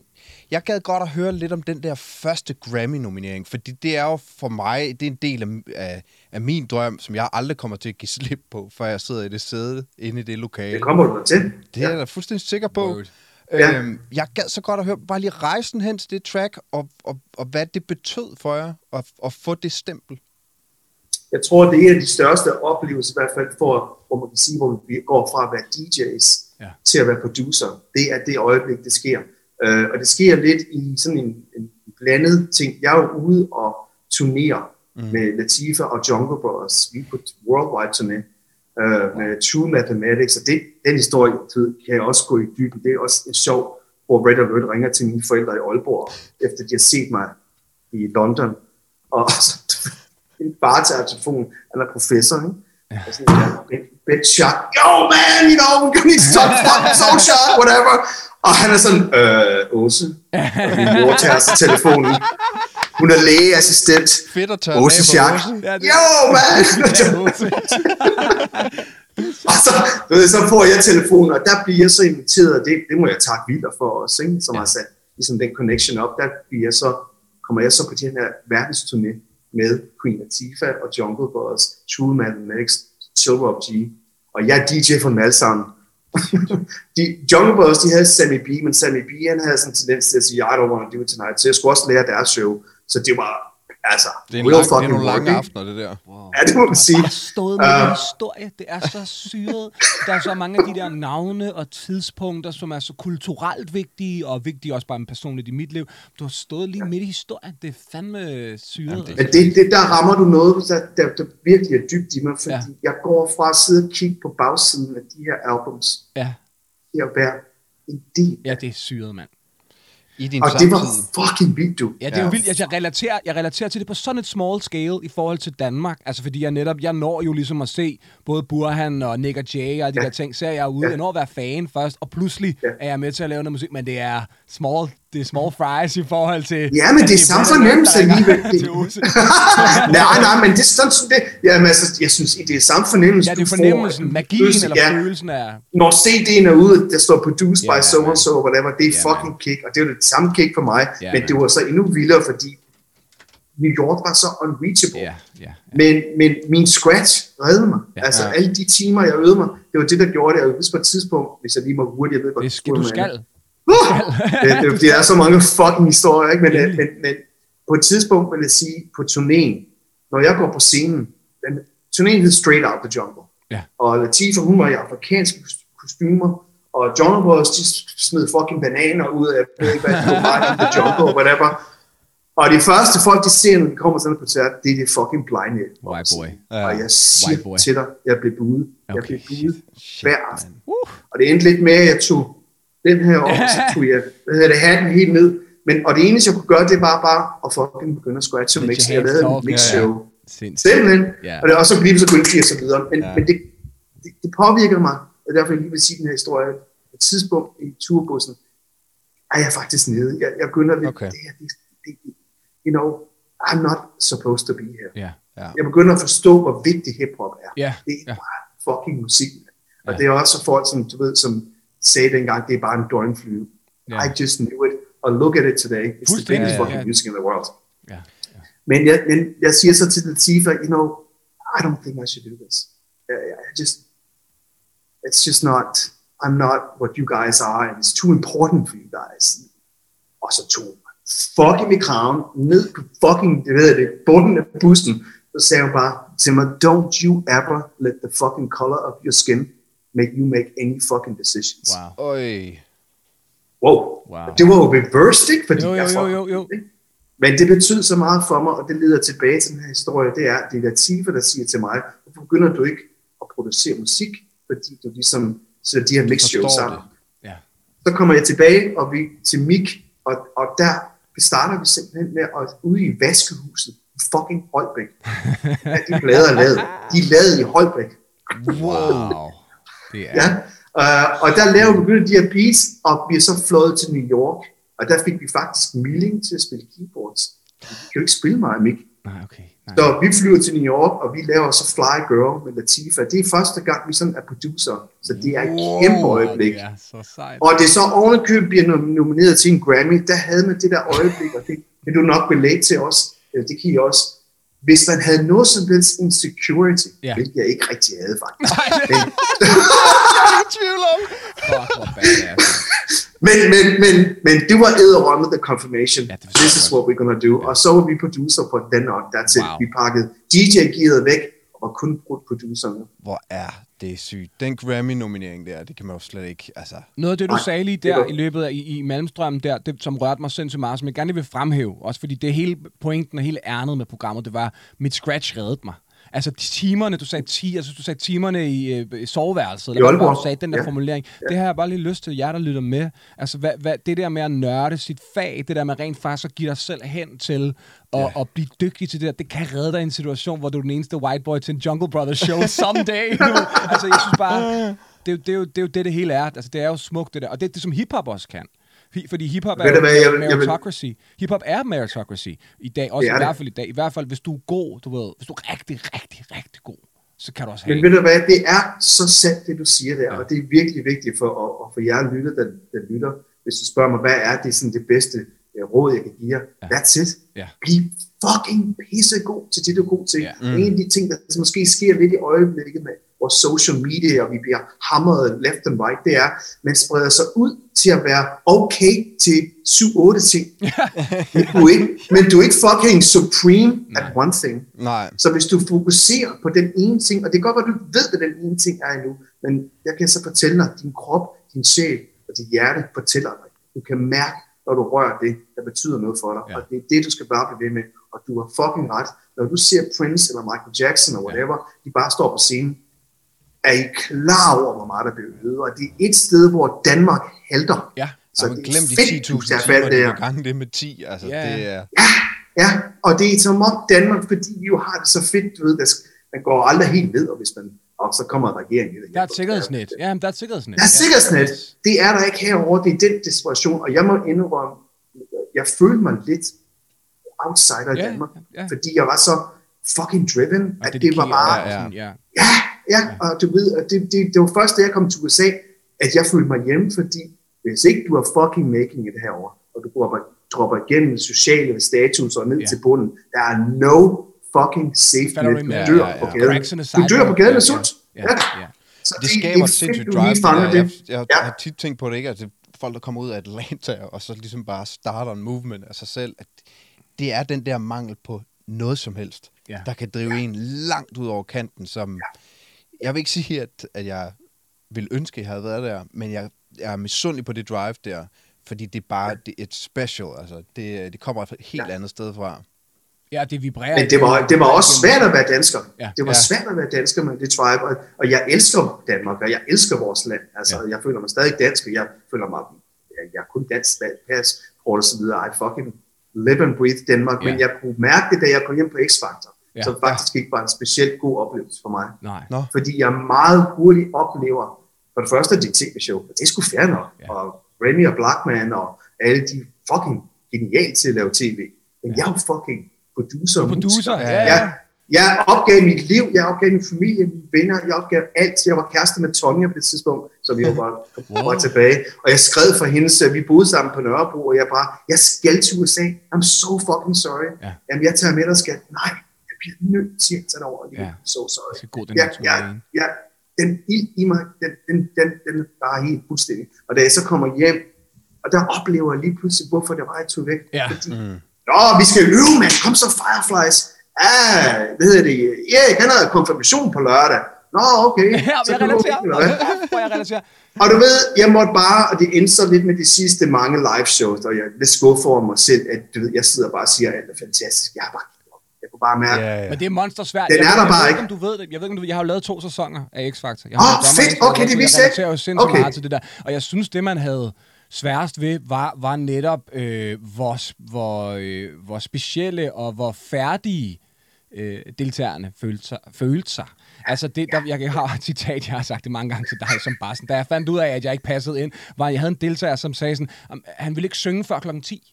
jeg gad godt at høre lidt om den der første Grammy-nominering, fordi det er jo for mig, det er en del af, af, af min drøm, som jeg aldrig kommer til at give slip på, før jeg sidder i det sæde inde i det lokale. Det kommer du til. Det er jeg da fuldstændig sikker på. Word. Ja. Øhm, jeg gad så godt at høre bare lige rejsen hen til det track, og, og, og hvad det betød for jer at, at få det stempel. Jeg tror, det er en af de største oplevelser, i hvert fald for, hvor man kan sige, hvor vi går fra at være DJ's Ja. til at være producer. Det er det øjeblik, det sker. Uh, og det sker lidt i sådan en, en blandet ting. Jeg er jo ude og turnere mm. med Latifa og Jungle Brothers. Vi er på worldwide turné uh, med True Mathematics. Og det, den historie kan jeg også gå i dybden. Det er også en sjov, hvor Red Alert ringer til mine forældre i Aalborg, efter de har set mig i London. Og <laughs> en bartertelefon, han er professor, ikke? Og sådan, ja, bed shot. Yo, man, you know, we're gonna need some fucking soul shot, whatever. Og han er sådan, øh, Åse. Og min mor tager sig telefonen. Hun er lægeassistent. Fedt at tørre Åse Schack. Ja, det- Yo, man! <laughs> og så, du ved, så får jeg telefonen, og der bliver jeg så inviteret, og det, det må jeg takke Vilder for også, ikke? som ja. har sat ligesom den connection op. Der bliver jeg så, kommer jeg så på den her verdensturné med Queen Latifah og Jungle Boss, Toolman Next, Silver of G, og jeg er DJ for dem alle sammen. <laughs> de, Jungle Brothers, de havde Sammy B, men Sammy B, han havde sådan en tendens til at sige, I don't want to do it tonight, så jeg skulle også lære deres show. Så det var, altså, Det er, en lang, det er nogle lange aftener, det der. Ja, det må man sige. Jeg har stået med Øh. en historie. Det er så syret. Der er så mange af de der navne og tidspunkter, som er så kulturelt vigtige, og vigtige også bare personligt i mit liv. Du har stået lige midt i historien. Det er fandme syret. altså. Men det, det, der rammer du noget, der, der, der virkelig er dybt i mig, fordi Ja. ja. jeg går fra at sidde og kigge på bagsiden af de her albums, Ja, til at være en del. ja, det er syret, mand. I din Og det var fucking vildt, du. Ja, det er jo Ja. vildt. Altså, jeg, relaterer, jeg relaterer til det på sådan et small scale i forhold til Danmark. Altså, fordi jeg netop, jeg når jo ligesom at se både Burhan og Nick og Jay og de Ja. der ting, ser jeg ude. Ja. Jeg når at være fan først, og pludselig Ja. er jeg med til at lave noget musik, men det er small, det er small fries i forhold til... Ja, men det er samme fornemmelse alligevel. <laughs> nej, nej, men det er sådan, sådan det. Jamen, altså, jeg synes, det er samme fornemmelse, Ja, det er du får. fornemmelsen, magien Pludselig, eller ja, følelsen af... Når CD'en er ude, der står produced Ja, by so man. and so, whatever, det er Ja, fucking kick, og det er jo det samme kick for mig, Ja, men man. det var så endnu vildere, fordi New York var så unreachable. Ja, ja. Men, men min scratch reddede mig. Ja, altså Ja. alle de timer, jeg øvede mig, det var det, der gjorde det. Jeg husker på et tidspunkt, hvis jeg lige må hurtigt, jeg ved godt, Det skal, du skal. Uh! <laughs> det, det, det, er så mange fucking historier, ikke? Men, men, men på et tidspunkt vil jeg sige, på turnéen, når jeg går på scenen, den, turnéen hed Straight Out the Jungle. Ja. Og Latifah, hun var i afrikanske kostymer, og John Brothers, de smed fucking bananer ud af, jeg ved ikke hvad, the jungle, whatever. Og de første folk, de ser, når de kommer til sådan en koncert, det er det fucking blinde. White boy. Og jeg siger White boy. til dig, jeg blev budet. Jeg Okay. blev budet hver aften. Og det endte lidt med, at jeg tog den her og så tog jeg hvad hedder det, hatten helt ned. Men, og det eneste, jeg kunne gøre, det var bare at fucking begynde at scratche og mixe. Jeg lavede en mix Ja, ja. Sindssygt. Simpelthen. Ja. Og, det, og så blev så Quincy og så videre. Men, Ja. men det, det, det, påvirkede mig. Og derfor jeg lige vil sige den her historie. På et tidspunkt i turbussen, er jeg faktisk nede. Jeg, jeg begynder lidt, Okay. det her, det, det, you know, I'm not supposed to be here. Ja, Ja. Jeg begynder at forstå, hvor vigtig hiphop er. ja, Det er ja. bare fucking musik. Og Ja. det er også folk, som du ved, som sagde dengang, det er bare en døgnflyve. Ja. I just knew it. And look at it today. It's the biggest fucking ja. music in the world. ja. Men jeg, men jeg siger så til Latifah, you know, I don't think I should do this. I, I just, it's just not, I'm not what you guys are, and it's too important for you guys. Og så tog fucking i kraven, ned på fucking, det ved jeg det, bunden af bussen, så sagde hun bare til mig, don't you ever let the fucking color of your skin make you make any fucking decisions. Wow. Øj. Wow. Wow. Det var jo reversed, ikke? Fordi Jo, jo, jeg jo, fucking- jo, jo. ikke? Men det betød så meget for mig, og det leder tilbage til den her historie, det er, det er Latifah, der siger til mig, hvorfor begynder du ikke at producere musik, fordi du ligesom sætter de her mix shows Forstår sammen. det. Ja. Så kommer jeg tilbage, og vi til Mik, og, og der starter vi simpelthen med at ude i vaskehuset, fucking Holbæk. <laughs> Ja, de plader er lavet. De er lavet i Holbæk. Wow. Det er... Ja. Uh, og der lavede vi begyndt de her beats, og vi er så flået til New York, og der fik vi faktisk Milling til at spille keyboards. Vi kan jo ikke spille mig, Mik. Nej, okay. Nej. Så vi flyver til New York, og vi laver så Fly Girl med Latifa. Det er første gang, vi sådan er producer, så det er et kæmpe øjeblik. Ja, så sejt. Og det så ovenikøbet bliver nom- nomineret til en Grammy, der havde man det der øjeblik, og det kan du nok relate til os, øh, det kan I også. Hvis man havde noget som helst insecurity, Ja. ja. hvilket jeg ikke rigtig havde faktisk. <laughs> Hvor badass. Men, men, men, men det var æderrømmet the confirmation. Ja, This is what we're gonna do. Og så var vi producer på den, og that's it. Wow. Vi pakkede DJ-gearet væk, og kun brugt producerne. Hvor er det sygt. Den Grammy-nominering der, det kan man jo slet ikke... Altså, Noget af det, du sagde lige der i løbet af i, i der, det, som rørte mig sindssygt meget, som jeg gerne vil fremhæve, også fordi det hele pointen og hele ærnet med programmet, det var, mit scratch reddede mig. Altså de timerne, du sagde, ti, altså, du sagde timerne i, øh, i soveværelset, eller hvad du sagde, den der Ja. formulering, det har jeg bare lige lyst til, jer der lytter med. Altså hvad, hvad, det der med at nørde sit fag, det der med rent faktisk at give dig selv hen til at, ja. at blive dygtig til det der, det kan redde dig i en situation, hvor du er den eneste white boy til en Jungle Brothers show <laughs> someday. Altså jeg synes bare, det, er jo- det, er jo, det er jo det, det hele er. Altså, det er jo smukt, det der. Og det er det, som hiphop også kan. Fordi hiphop er Ved hvad, jeg vil- jeg meritocracy. Hiphop er meritocracy i dag. Også i hvert fald i dag. I hvert fald, hvis du er god, du ved. Hvis du er rigtig, rigtig, rigtig god, så kan du også have Men ved du hvad, det er så sandt, det du siger der, Ja. ja. og det er virkelig vigtigt for, og, og for jer lytter, der, der lytter, hvis du spørger mig, hvad er det, sådan det bedste øh, råd, jeg kan give jer? Ja. That's it. Ja. Bliv fucking pissegod til det, du er god til. Ja. Mm. En af de ting, der måske sker lidt i øjeblikket med vores social media, og vi bliver hamret left and right, det er, man spreder sig ud til at være okay til 7-8 ting. <laughs> men, du er ikke, men du er ikke fucking supreme at one thing. nej. Så hvis du fokuserer på den ene ting, og det kan godt være, at du ved, hvad den ene ting er endnu, men jeg kan så fortælle dig, din krop, din sjæl og dit hjerte fortæller dig. Du kan mærke, når du rører det, der betyder noget for dig. Ja. Og det er det, du skal bare blive ved med. Og du har fucking ret. Når du ser Prince eller Michael Jackson eller whatever, ja. de bare står på scenen, er I klar over, hvor meget der bliver øget? Og det er et sted, hvor Danmark halter. Ja. Så man det er glem de fedt, du 10.000 tager timer, fat de der. vil gange det med 10. Altså, Ja, ja. det er... Ja, og det er som om Danmark, fordi vi jo har det så fedt, du ved, der, man går aldrig helt ned, og hvis man, og så kommer regeringen. Der er et sikkerhedsnet. Ja, men der er et sikkerhedsnet. Der er et sikkerhedsnet. Det er der ikke herovre. Det er den desperation, og jeg må indrømme, jeg følte mig lidt outsider i Ja, Danmark, ja. fordi jeg var så fucking driven, Og at det var bare, ja. sådan, ja. ja, ja, og du ved, og det, det, det var først, da jeg kom til USA, at jeg følte mig hjemme, fordi hvis ikke du er fucking making it herover, og du dropper, dropper igennem sociale status og ned Ja. ja. til bunden, der er no fucking safe Falder du net. Du dør ja, på ja. gaden. Du dør på gaden Ja, af sult. Ja, ja. Så Det skaber er et sindssygt drive. det. Jeg, det. jeg, Ja. har tit tænkt på det, ikke? Altså, folk, der kommer ud af Atlanta, og så ligesom bare starter en movement af sig selv, at det er den der mangel på noget som helst, Ja. der kan drive en langt ud over kanten, som... Jeg vil ikke sige, at, at jeg vil ønske, at jeg havde været der, men jeg, jeg er misundelig på det drive der, fordi det er bare det er et special. Altså, det, det kommer et helt Ja. andet sted fra. Ja, det vibrerer. Men det var, det var også svært at være dansker. Ja. Det var Ja. svært at være dansker med det tribe, og, og jeg elsker Danmark, og jeg elsker vores land. Altså, Ja. jeg føler mig stadig dansk, og jeg føler mig, jeg, jeg er kun dansk, pas, kort og så videre. I fucking live and breathe Danmark, Ja. men jeg kunne mærke det, da jeg kom hjem på X-Factor, Ja. som faktisk ikke var en specielt god oplevelse for mig. Nej. Nå. Fordi jeg meget hurtigt oplever, for det første, det tv-show, og det er sgu fair nok, Ja. og Remy og Blackman og alle de fucking genialt til at lave tv. Men jeg er jo fucking producer. og Producer, ja, ja. Jeg, jeg opgav mit liv, jeg opgav min familie, mine venner, jeg opgav alt. Jeg var kæreste med Tonja på det tidspunkt, så vi var bare <laughs> Wow. tilbage. Og jeg skrev for hende, så vi boede sammen på Nørrebro, og jeg bare, jeg skal til USA. I'm so fucking sorry. Ja. Jamen, jeg tager med dig, skat. Nej, bliver nødt til at tage dig over. Ja. Ja. Sorry Jeg skal gå den ja, ja, ja, den ild i mig, den, den, den, den er bare helt fuldstændig. Og da jeg så kommer hjem, og der oplever jeg lige pludselig, hvorfor det var, jeg tog væk. Ja. Fordi, Nå, vi skal øve, mand. Kom så, Fireflies. Ah, hvad hedder det? Erik, han havde konfirmation på lørdag. Nå, okay. <laughs> Ja, Så jeg relaterer. okay, jeg relaterer. Og du ved, jeg måtte bare, og det endte så lidt med de sidste mange live shows, og jeg er lidt skuffet over mig selv, at du ved, jeg sidder bare og siger, at alt er fantastisk. Jeg har bare bare mærke, Ja, ja. Men det er monster svært. Den jeg, er ved- der jeg bare ved ikke. du ved det. Jeg ved ikke, om du Jeg har jo lavet to sæsoner af X-Factor. Jeg Åh, dommer fedt. Okay, det vidste jeg jeg ikke. relaterer jo sindssygt Okay. meget til det der. Og jeg synes, det man havde sværest ved, var, var netop, øh, hvor, hvor, øh, hvor specielle og hvor færdige øh, deltagerne følte sig. Følte sig. Altså, det, der, jeg har et citat, jeg har sagt det mange gange til dig som barsen. Da jeg fandt ud af, at jeg ikke passede ind, var, at jeg havde en deltager, som sagde sådan, "Am, han ville ikke synge før klokken 10.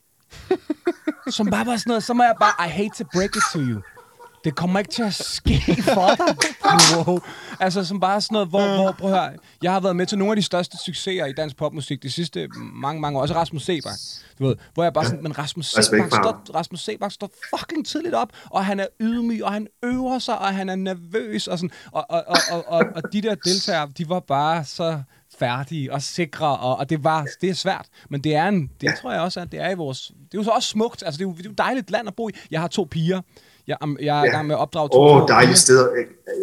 som bare var sådan noget, så må jeg bare, I hate to break it to you. Det kommer ikke til at ske for dig. Wow. Altså, som bare sådan noget, hvor, hvor, prøv at høre, jeg har været med til nogle af de største succeser i dansk popmusik de sidste mange, mange år. Også Rasmus Sebak, du ved, hvor jeg bare sådan, men Rasmus Sebak, står, Rasmus Sebak står fucking tidligt op, og han er ydmyg, og han øver sig, og han er nervøs, og sådan, og, og, og, og, og, og de der deltagere, de var bare så færdige og sikre, og, og det var det er svært, men det er en, det tror jeg også, at det er i vores, det er jo så også smukt, altså det er jo, det er jo dejligt land at bo i. Jeg har to piger, jeg, am- jeg er i gang med at opdrage to Åh, oh, dejlige steder.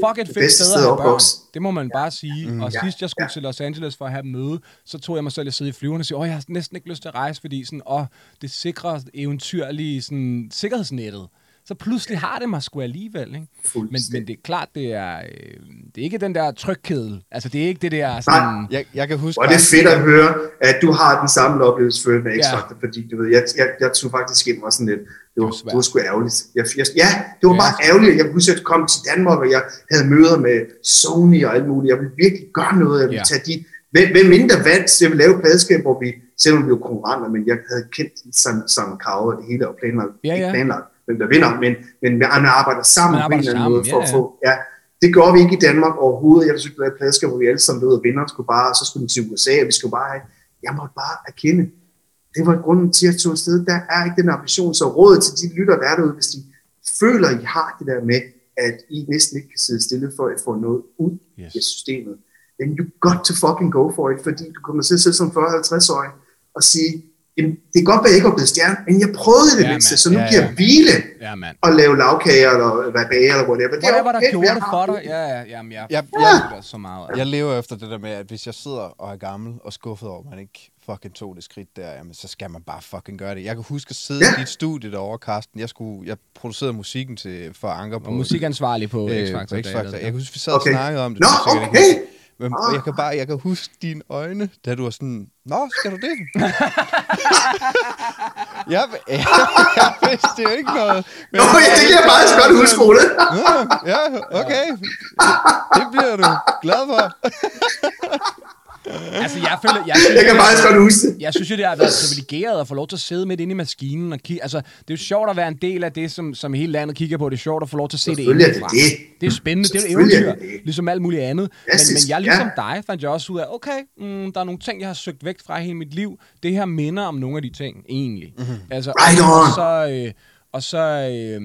Fuck et Det fedt sted at have børn. Det må man bare sige. Mm. Og sidst jeg skulle ja. til Los Angeles for at have møde, så tog jeg mig selv at sidde i flyveren og sige, åh, jeg har næsten ikke lyst til at rejse, fordi sådan, åh, det sikre, eventyrlige sådan, sikkerhedsnettet. Så pludselig har det mig sgu alligevel, ikke? Men, men det er klart, det er, øh, det er ikke den der trykkedel. Altså, det er ikke det der sådan... Jeg, jeg kan huske... Og det er fedt at høre, at du har den samme oplevelse før med Ja. X-Factor, fordi du ved, jeg, jeg, jeg tog faktisk ind og var sådan lidt, det var, Det var svært. det var sgu ærgerligt. Jeg, jeg, ja, det var Ja. bare ærgerligt. Jeg kunne huske, at jeg kom til Danmark, og jeg havde møder med Sony og alt muligt. Jeg ville virkelig gøre noget. Jeg ville Ja. tage de, hvem, hvem mindre vandt, så jeg ville lave et pladeskab, hvor vi, selvom vi var konkurrenter, men jeg havde kendt Sam, Sam Krav og det hele, og planlagt, Ja, ja. planlagt, hvem der vinder, men, men man arbejder sammen Man på en arbejder eller anden måde for ja, at få Ja, det gjorde vi ikke i Danmark overhovedet. Jeg forsøgte at lave et pladskab, hvor vi alle sammen ved, at vinderen skulle bare, så skulle den til USA, og vi skulle bare have, jeg måtte bare erkende, det var grunden til, at jeg tog afsted. Der er ikke den ambition, så rådet til de lytter, der er derude, hvis de føler, I har det der med, at I næsten ikke kan sidde stille for at få noget ud yes. af systemet, then you got to fucking go for it, fordi du kommer til at sidde som 40-50-årig og sige, Jamen, det kan godt være, at jeg ikke var blevet stjerne, men jeg prøvede det Ja, mindste, så nu Ja, giver ja. jeg hvile Ja, mand. og lave lavkager, eller hvad bager, eller whatever. Det er der gjorde det for det. dig. Ja, ja, jamen, jeg, Jeg, jeg, jeg, så meget. jeg lever efter det der med, at hvis jeg sidder og er gammel og skuffet over, at man ikke fucking tog det skridt der, jamen, så skal man bare fucking gøre det. Jeg kan huske at sidde Ja. i dit studie derovre, Karsten. Jeg, skulle, jeg producerede musikken til, for Anker på, Og musikansvarlig på øh, X-Factor. jeg X-Factor. kan huske, vi sad og Okay. snakkede om det. Nå, kan sikkert okay. Men Ah. jeg kan bare, jeg kan huske dine øjne, da du var sådan, Nå, skal du det? <laughs> jeg, jeg, <laughs> jeg vidste jo ikke noget. Men Nå, ja, det kan jeg faktisk godt huske, Ole. Ja, okay. Det bliver du glad for. <laughs> Altså, jeg føler... Jeg, synes, Jeg kan faktisk godt huske det. Jeg synes jo, det har været privilegeret at få lov til at sidde midt inde i maskinen og kigge. Altså, det er jo sjovt at være en del af det, som, som hele landet kigger på. Det er sjovt at få lov til at se det indefra. det. Det er spændende. Det er et eventyr, det ligesom alt muligt andet. Men, men jeg, ligesom ja. dig, fandt jeg også ud af, okay, mm, der er nogle ting, jeg har søgt væk fra hele mit liv. Det her minder om nogle af de ting, egentlig. Mhm. Mm-hmm. Altså, Right. Og så, øh, og så øh,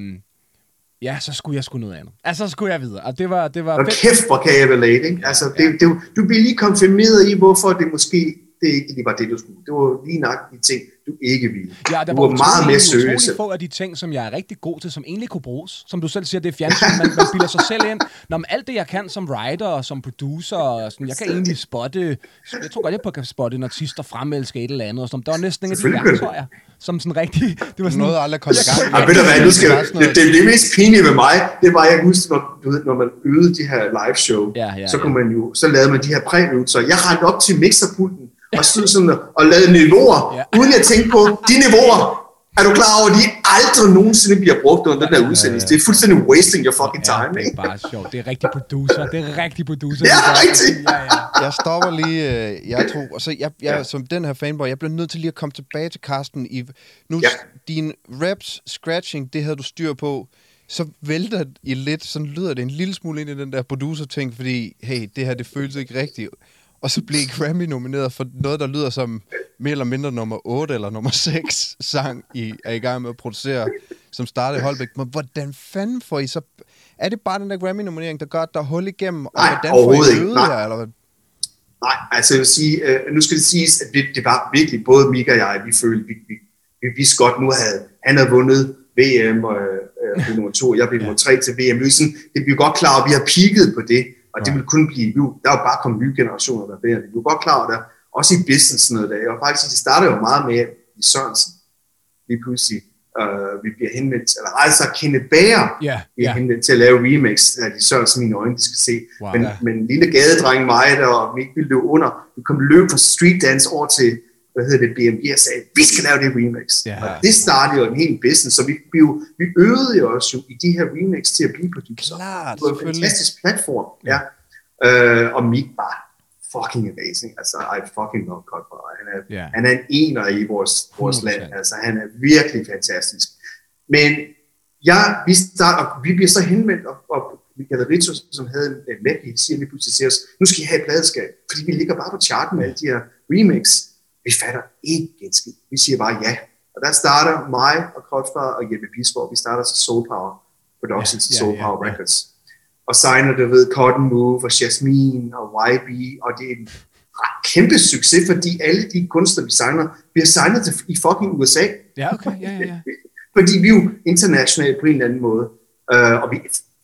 ja, så skulle jeg sgu noget andet. Altså, så skulle jeg videre. Og det var, det var Og kæft, hvor kan jeg relate, ikke? Altså, det, det, du bliver lige konfirmeret i, hvorfor det måske det ikke lige var det, du skulle. Det var lige nok de ting, du ikke ville. Ja, der du var var meget mere seriøs. få af de ting, som jeg er rigtig god til, som egentlig kunne bruges. Som du selv siger, det er fjernsyn, man, man bilder sig selv ind. Når man alt det, jeg kan som writer og som producer, og sådan, jeg kan egentlig spotte, jeg tror godt, jeg kan spotte en artist, der fremelsker et eller andet. Og sådan. Der var næsten ingen af de værktøjer, som sådan rigtig... Det var sådan, Noget aldrig kom i gang. Ja, ved du hvad, nu skal, Det det, det, mest pinlige ved mig, det var, jeg kan huske, når, du ved, når man øvede de her live show, Ja, ja, så, ja. kunne man jo, så lavede man de her præøvelser. Jeg rendte op til mixerpulten og stod sådan og, lavede niveauer, Ja. ja. uden at tænke på, de niveauer, er du klar over, at de aldrig nogensinde bliver brugt under den her udsendelse. Det er fuldstændig wasting your fucking ja, time, det er ikke? bare sjovt. Det er rigtig producer. Det er rigtig producer. Ja, rigtigt. Ja, ja. jeg stopper lige, øh, jeg tror, og så jeg, jeg ja. som den her fanboy, jeg bliver nødt til lige at komme tilbage til Karsten i, nu Ja. din reps, scratching, det havde du styr på, så vælter I lidt, sådan lyder det en lille smule ind i den der producer-ting, fordi, hey, det her, det føles ikke rigtigt. Og så blev Grammy nomineret for noget, der lyder som mere eller mindre nummer 8 eller nummer 6 sang, I er i gang med at producere, som startede i Holbæk. Men hvordan fanden får I så... Er det bare den der Grammy-nominering, der gør, at der er hul igennem? Og Nej, hvordan får I Nej. jer, eller hvad? Nej, altså jeg vil sige, øh, nu skal det siges, at det, det var virkelig, både Mika og jeg, vi følte, vi, vi, vi vidste godt, nu havde han havde vundet VM, og øh, blev nummer to, jeg blev nummer tre til VM. Det, vi er godt klar at vi har peaked på det, og det vil kun blive, nu, der er jo bare kommet nye generationer, der er bedre. Vi er godt klar over det, også i business sådan noget der. Og faktisk, det starter jo meget med, at i Sørensen, lige pludselig, øh, vi bliver henvendt, eller altså Kenneth Bager, Ja, vi er ja. henvendt til at lave remix, af de Sørensen mine øjne, de skal se. Wow. men, Ja. men en lille gadedreng mig, der og vi ikke ville løbe under, vi kom løb fra street dance over til hvad hedder det, BMG og sagde, vi skal lave det remix. Ja. Og det startede jo en hel business, så vi, vi, jo- vi øvede jo os jo i de her remix til at blive producer. Klart, Det var en fantastisk platform, ja. Øh, og Mick var fucking amazing. Altså, I fucking love Godfather. Han er, Ja. han er en ener i vores, vores 100%. land. Altså, han er virkelig fantastisk. Men ja, vi, starter, vi bliver så henvendt, og, og Michael Ritzo, som havde en, medley, siger lige pludselig til os, nu skal I have et pladeskab, fordi vi ligger bare på charten med alle de her remix. Vi fatter ikke en skid. Vi siger bare ja. Og der starter mig og Godfather og Jeppe Bisgaard, vi starter til Soul Power Productions, Ja, ja, Soul ja, Power ja. Records. Og signer, du ved, Cotton Move og Jasmine og YB, og det er en ret kæmpe succes, fordi alle de kunstnere, vi signer, bliver signet til, i fucking USA. Ja, okay. Ja, ja, ja. <laughs> Fordi vi er jo internationale på en eller anden måde. Uh, og vi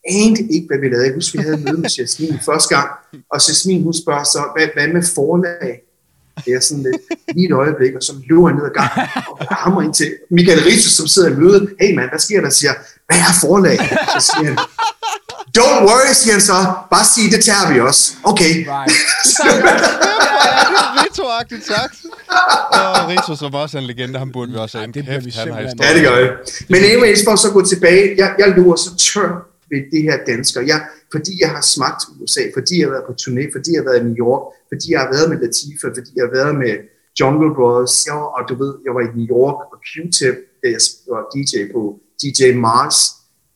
anede ikke, hvad vi lavede. Jeg husker, vi havde møde med Jasmine første gang, og Jasmine, hun spørger så, hvad, hvad med forlag? Det er sådan lidt lige et øjeblik, og så løber jeg ned ad gangen og hammer ind til Michael Ritz, som sidder i mødet. Hey mand, hvad sker der? Siger, hvad er forlag? Så siger han, don't worry, siger han så. Bare sig, det tager vi også. Okay. Right. <laughs> Rito-agtigt sagt. Og Rito, som også er en legende, ham burde vi også have det vi kæft, han har Ja, det gør jeg. Men anyways, for så at gå tilbage, jeg, jeg lå så tør ved det her dansker. Jeg, fordi jeg har smagt USA, fordi jeg har været på turné, fordi jeg har været i New York, fordi jeg har været med Latifah, fordi jeg har været med Jungle Brothers, ja, og du ved, jeg var i New York og Q-Tip, da jeg var DJ på DJ Mars.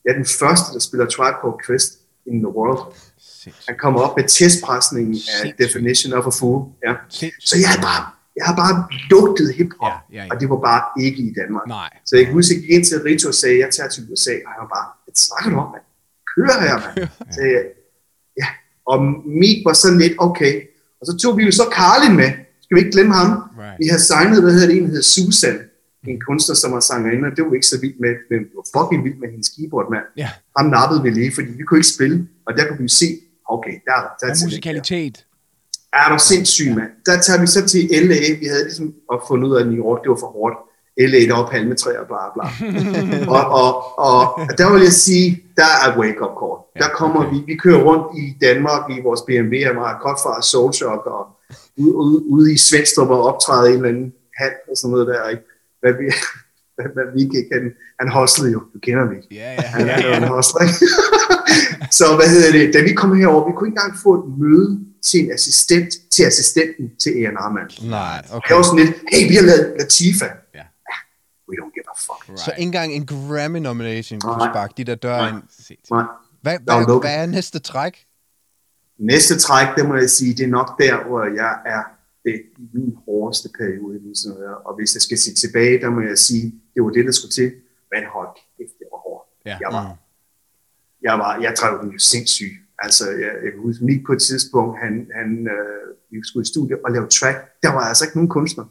Jeg er den første, der spiller Tribe Called Quest in the world. Han kommer op med testpresningen af. Definition of a Fool. Ja. Så jeg har bare, jeg har bare lugtet hiphop, Ja, ja, ja. og det var bare ikke i Danmark. Nej. Så jeg kan huske, at jeg gik ind til Rito og sagde, at jeg tager til USA, og han var bare, hvad snakker du om, mand? Kør her, mand. Så jeg, ja, og Meek var sådan lidt, okay. Og så tog vi jo så Carlin med, skal vi ikke glemme ham? Right. Vi havde signet, hvad hedder det, en, der hedder Susan, en kunstner, som var sangerinde, og det var vi ikke så vildt med, men det var fucking vildt med hendes keyboard, mand. Ja. Ham nappede vi lige, fordi vi kunne ikke spille, og der kunne vi se, okay, der, der er Og talent der. musikalitet. Er du sindssyg, mand? Der tager vi så til LA. Vi havde ligesom op fundet ud af, at New York, det var for hårdt. LA, var palmetræer, bla bla. <laughs> og, og, og, der vil jeg sige, der er wake-up call. Der kommer okay. vi, vi kører rundt i Danmark i vores BMW, og meget godt fra Soul Shock, og ude, ude, ude i Svendstrup og optræde i en eller anden hal og sådan noget der. Ikke? Hvad vi, <laughs> hvad, hvad vi ikke kan. Han hustlede jo, du kender mig. Ja, ja, Han ja, ja. hustler, ikke? <laughs> så hvad hedder det, da vi kom herover, vi kunne ikke engang få et møde til en assistent, til assistenten til A&R, mand. Nej, Okay. okay. Jeg var sådan lidt, hey, vi har lavet Latifa. We don't give a fuck. Så ikke engang en Grammy-nomination kunne Nej. sparke de der døre ind. Nej. Hvad, er hvad, lukket. hvad er næste træk? Næste træk, det må jeg sige, det er nok der, hvor jeg er det, i min hårdeste periode. Sådan noget. Og hvis jeg skal se tilbage, der må jeg sige, det var det, der skulle til. Men hold kæft, det var hårdt. Ja. Jeg var, jeg var, jeg drev den jo sindssyg. Altså, jeg, jeg kan huske, Mik på et tidspunkt, han, han, øh, vi skulle i studiet og lave track. Der var altså ikke nogen kunstner.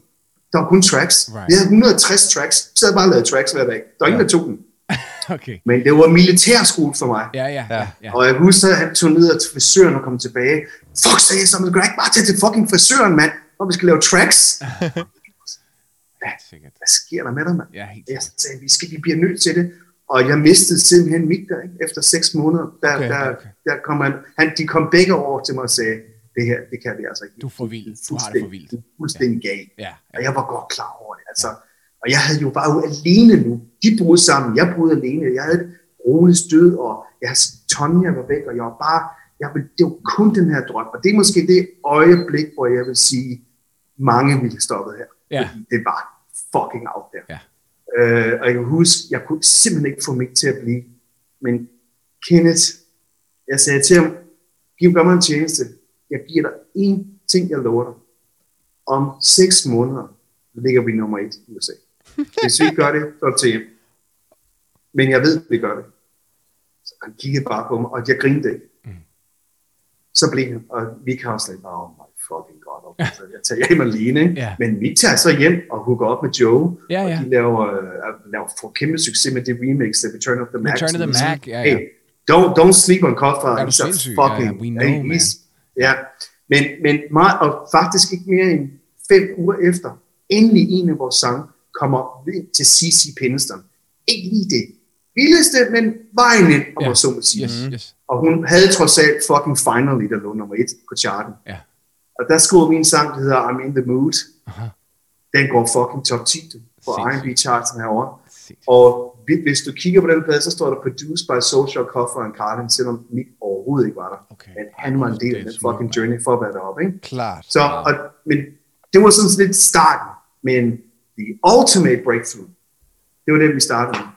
Der var kun tracks. Right. Vi havde 160 tracks. Vi sad bare og lavede tracks hver dag. Der var ingen, der tog den. Okay. Men det var militærskole for mig. Ja, ja, ja. ja. Og jeg husker, at han tog ned til frisøren og kom tilbage. Fuck, sagde jeg så, man ikke bare tage til fucking frisøren, mand. Og vi skal lave tracks. <laughs> Sikkert. Hvad sker der med dig, mand? Ja, helt Jeg sagde, vi, skal, vi bliver nødt til det. Og jeg mistede simpelthen Mik der, ikke? efter seks måneder. Der, Okay, der, okay. der kom han, han, de kom begge over til mig og sagde, det her, det kan vi altså ikke. Du er for vild. Du har det for vildt. Du er fuldstændig gal. Ja, Og jeg var godt klar over det. Altså. Og jeg havde jo bare jo alene nu. De boede sammen, jeg boede alene. Jeg havde et roligt stød, og jeg havde Tonja var væk, og jeg var bare, jeg ville, det var kun den her drøm. Og det er måske det øjeblik, hvor jeg vil sige, mange ville stoppet her. Ja. Fordi det var fucking out der. Ja. Øh, og jeg kan huske, jeg kunne simpelthen ikke få mig til at blive. Men Kenneth, jeg sagde til ham, giv mig en tjeneste. Jeg giver dig én ting, jeg lover dig. Om seks måneder ligger vi nummer et i USA. Hvis vi ikke gør det, så det til hjem. Men jeg ved, at vi gør det. Så han kiggede bare på mig, og jeg grinede ikke. Så blev han, og vi kan også lidt, oh my fucking god, okay. så jeg tager hjem alene. Ja. Men vi tager så hjem og hooker op med Joe, Ja, ja. og de laver, øh, laver for kæmpe succes med det remix, The Return of the Mac. Return of the Mac, ja, ja. Hey, don't, don't sleep on du He's a? Fucking, Ja, ja, we know, hey, man. he's- Ja, men, men meget, og faktisk ikke mere end fem uger efter, endelig en af vores sange kommer til C.C. Penniston. Ikke lige det vildeste, men vejen ind, om Ja. man så må sige. Yes, yes. Og hun havde trods alt fucking Finally, der lå nummer et på charten. Ja. Og der skriver vi en sang, der hedder I'm in the mood. Aha. Den går fucking top 10 du, på. R&B chartsen herovre. Sindssygt. Og hvis du kigger på den plade, så står der produced by Social Cover and Carlin, selvom Mick overhovedet ikke var der. Okay. Men han var en del af den fucking journey for at være deroppe, ikke? Klart. Så, og, men det var sådan lidt starten. Men the ultimate breakthrough, det var det, vi startede med.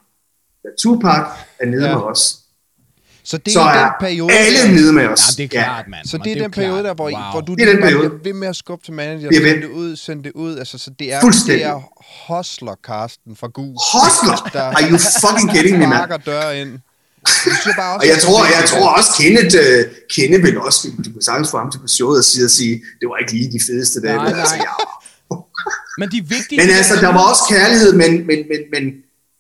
Da Tupac er nede Ja. med os, Så det så er den er periode, alle der- nede med os. Ja, det er klart, mand. Så det er jo den periode, der, hvor, wow. hvor du Det er den periode. bliver ved med at skubbe til manager, ved. sende det ud, sende det ud. Altså, så det er, Fuldstændig. det er hustler Carsten fra Gus. Hustler! Der Are you fucking kidding me, <laughs> man? sparker døre ind. Det bare også, Og jeg er tror, jeg tror også, Kenneth, uh, Kenneth vil også, du kan sagtens få ham til på showet og sige, og sige, det var ikke lige de fedeste dage. Nej, Men altså, nej. ja. Men de er vigtige. Men altså, der var også kærlighed, men, men, men, men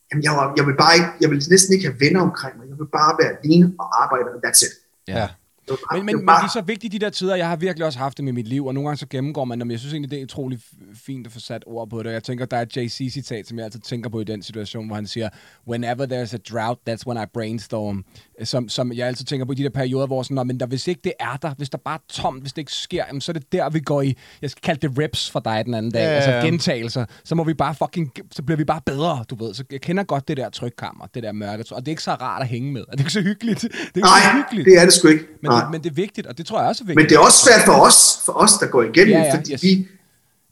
jamen, jeg, var, jeg vil bare ikke, jeg vil næsten ikke have venner omkring mig. Vil bare være alene og arbejde, og that's it. Ja. Det bare, Men, men, det men var de bare, er så vigtige, de der tider. Jeg har virkelig også haft dem i mit liv, og nogle gange så gennemgår man dem. Jeg synes egentlig, det er utrolig fint at få sat ord på det. Jeg tænker, der er et JC-citat, som jeg altid tænker på i den situation, hvor han siger, Whenever there's a drought, that's when I brainstorm. Som, som jeg altid tænker på i de der perioder, hvor sådan, "Nå, men der, hvis ikke det er der, hvis der bare er tomt, hvis det ikke sker, jamen, så er det der, vi går i, jeg skal kalde det reps for dig den anden dag, Ja, altså gentagelser. Så må vi bare fucking, så bliver vi bare bedre, du ved. Så jeg kender godt det der trykkammer, det der mørke, og det er ikke så rart at hænge med. Og det er ikke så hyggeligt. Det er ikke så nej, hyggeligt. det er det sgu ikke. Men, det, men det er vigtigt, og det tror jeg også er vigtigt. Men det er også svært for os, for os der går igennem, ja, ja, fordi yes. vi,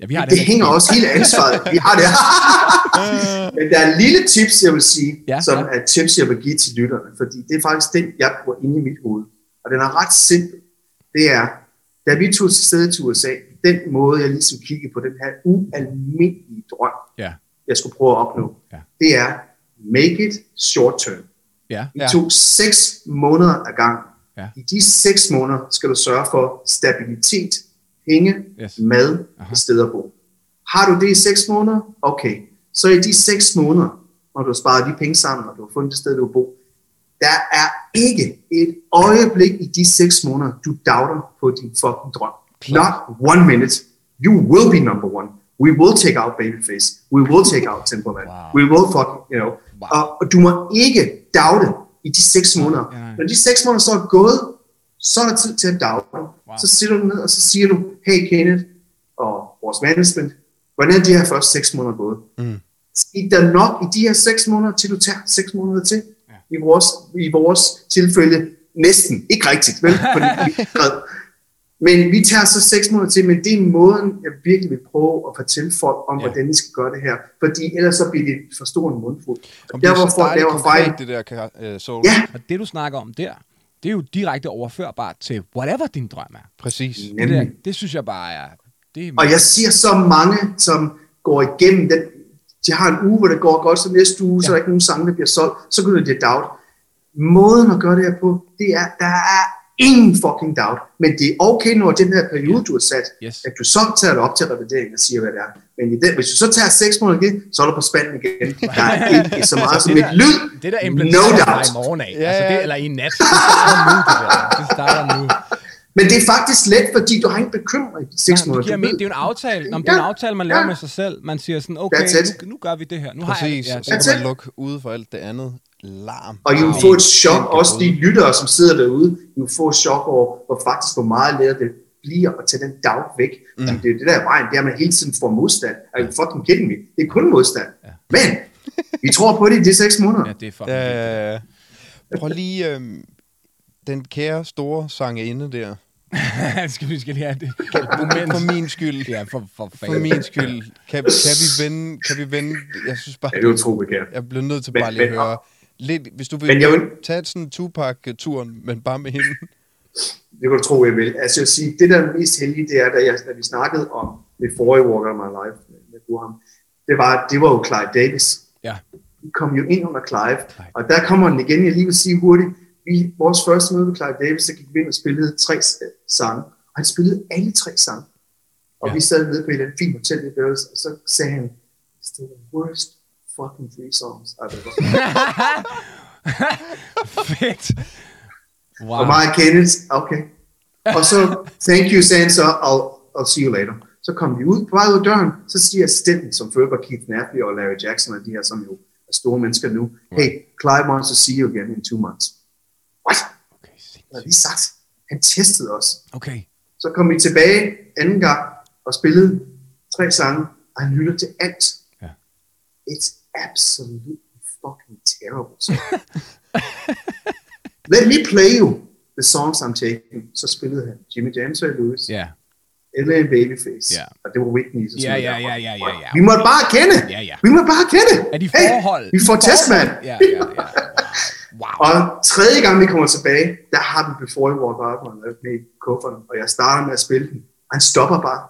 ja, vi har det, det, hænger også hele ansvaret. Vi har det. <laughs> Men der er en lille tips, jeg vil sige, Ja, som ja. er tips, jeg vil give til lytterne, fordi det er faktisk den, jeg bruger inde i mit hoved. Og den er ret simpel. Det er, da vi tog til stedet til USA, den måde, jeg ligesom kiggede på den her ualmindelige drøm, Ja, jeg skulle prøve at opnå, Ja. det er make it short term. ja, Vi Ja. tog seks måneder ad gang. Ja. I de seks måneder skal du sørge for stabilitet, penge, Yes. mad og sted at bo. Har du det i seks måneder? Okay. Så i de seks måneder, når du har sparet de penge sammen, og du har fundet det sted, du vil bo, der er ikke et øjeblik i de seks måneder, du doubter på din fucking drøm. Not one minute. You will be number one. We will take out Babyface. We will take out Timberland. Wow. We will fucking, you know. Wow. Og, og du må ikke doubte i de seks måneder. Ja, ja. Når de seks måneder så er gået, så er der tid til at doubte. Wow. Så sætter du ned, og så siger du, hey Kenneth, og vores management, hvordan er de her første seks måneder gået? Mm. Skete der nok i de her seks måneder, til du tager seks måneder til? Ja. I, vores, I vores tilfælde næsten. Ikke rigtigt, vel? <laughs> Fordi vi. Men vi tager så seks måneder til, men det er måden, jeg virkelig vil prøve at fortælle folk om, Ja. hvordan de skal gøre det her. Fordi ellers så bliver det for stor en mundfuld. Om Der det er hvor folk laver fejl. det der, øh, Soul. Ja, Og det, du snakker om der, det er jo direkte overførbart til whatever din drøm er. Præcis. Det, der, det synes jeg bare er... Det er Og jeg ser så mange, som går igennem den. De har en uge, hvor det går godt, så næste uge, ja. så er der ikke nogen sange, der bliver solgt. Så begynder det doubt. Måden at gøre det her på, det er, der er ingen fucking doubt. Men det er okay, når den her periode, du har sat, Yes. at du så tager det op til revidering og siger, hvad det er. Men i den, hvis du så tager seks måneder igen, så er du på spanden igen. Der er ikke <laughs> så meget som et lyd. Det der implementerer no doubt. i morgen af, Ja, altså det, ja. eller i nat, det starter nu, det der. Det starter nu. Men det er faktisk let, fordi du har ikke bekymret i seks Ja, måneder. giver Du men, det er jo en aftale. Nå, det er en Ja, aftale, man laver ja. med sig selv. Man siger sådan, okay, nu, nu gør vi det her. Nu Præcis. har jeg, så ja, That's kan man lukke ude for alt det andet larm. Og I vil få et chok, også de lyttere, som sidder derude, I vil få et chok over, hvor faktisk hvor meget let det bliver at tage den doubt væk. Mm. Det er det der er vejen, det er, at man hele tiden får modstand. Are you fucking kidding me? Det er kun modstand. Ja. Men, vi tror på det i de seks måneder. ja, det er fucking Ja, vigtigt. ja, ja. Prøv lige øhm, den kære store sangerinde der. <laughs> skal vi skal lige have det et moment. For min skyld. Ja, for, for For min skyld. Kan, kan, vi vende, kan vi vende... Jeg synes bare, Ja, det er utroligt, kære. jeg bliver nødt til Men- bare lige at høre... Lidt, hvis du vil, Men jeg vil- tage sådan en Tupac-turen, men bare med hende. <laughs> Det kan du tro, jeg vil. Altså jeg vil sige, det der er mest heldige, det er, da, jeg, da vi snakkede om det forrige Walker of My Life med, med Burham, det var, det var jo Clive Davis. Ja. Vi kom jo ind under Clive, og der kommer den igen, jeg lige vil sige hurtigt. Vi, vores første møde med Clive Davis, så gik vi ind og spillede tre s- sange, og han spillede alle tre sange. Og Ja. vi sad nede på et eller andet fint hotel i Beatles, og så sagde han, it's the worst fucking three songs I've ever heard. Fedt. Wow. Og mig og Kenneth, okay. Og så, thank you, så, I'll, I'll see you later. Så kom vi ud, på vej ud af døren, så siger assistenten, som før var Keith Natley og Larry Jackson, og de her, som jo er store mennesker nu, hey, Clive wants to see you again in two months. What? Okay, Det har lige sagt. Han testede os. okay. Så kom vi tilbage anden gang og spillede tre sange, og han lytter til alt. Ja. It's absolutely fucking terrible. <laughs> Let me play you the songs I'm taking. Så spillede han Jimmy James og Lewis, Ja. LA Babyface, Ja. og det var Whitney. Så Ja, ja, ja, ja, ja, ja. Vi måtte bare kende. Ja, ja. Vi måtte bare kende. Er de Hey, forhold? vi får test, mand. Ja, ja, ja. Wow. <laughs> Og tredje gang vi kommer tilbage, der har vi Before You Walk Out med, i kufferten, og jeg starter med at spille den. Han stopper bare.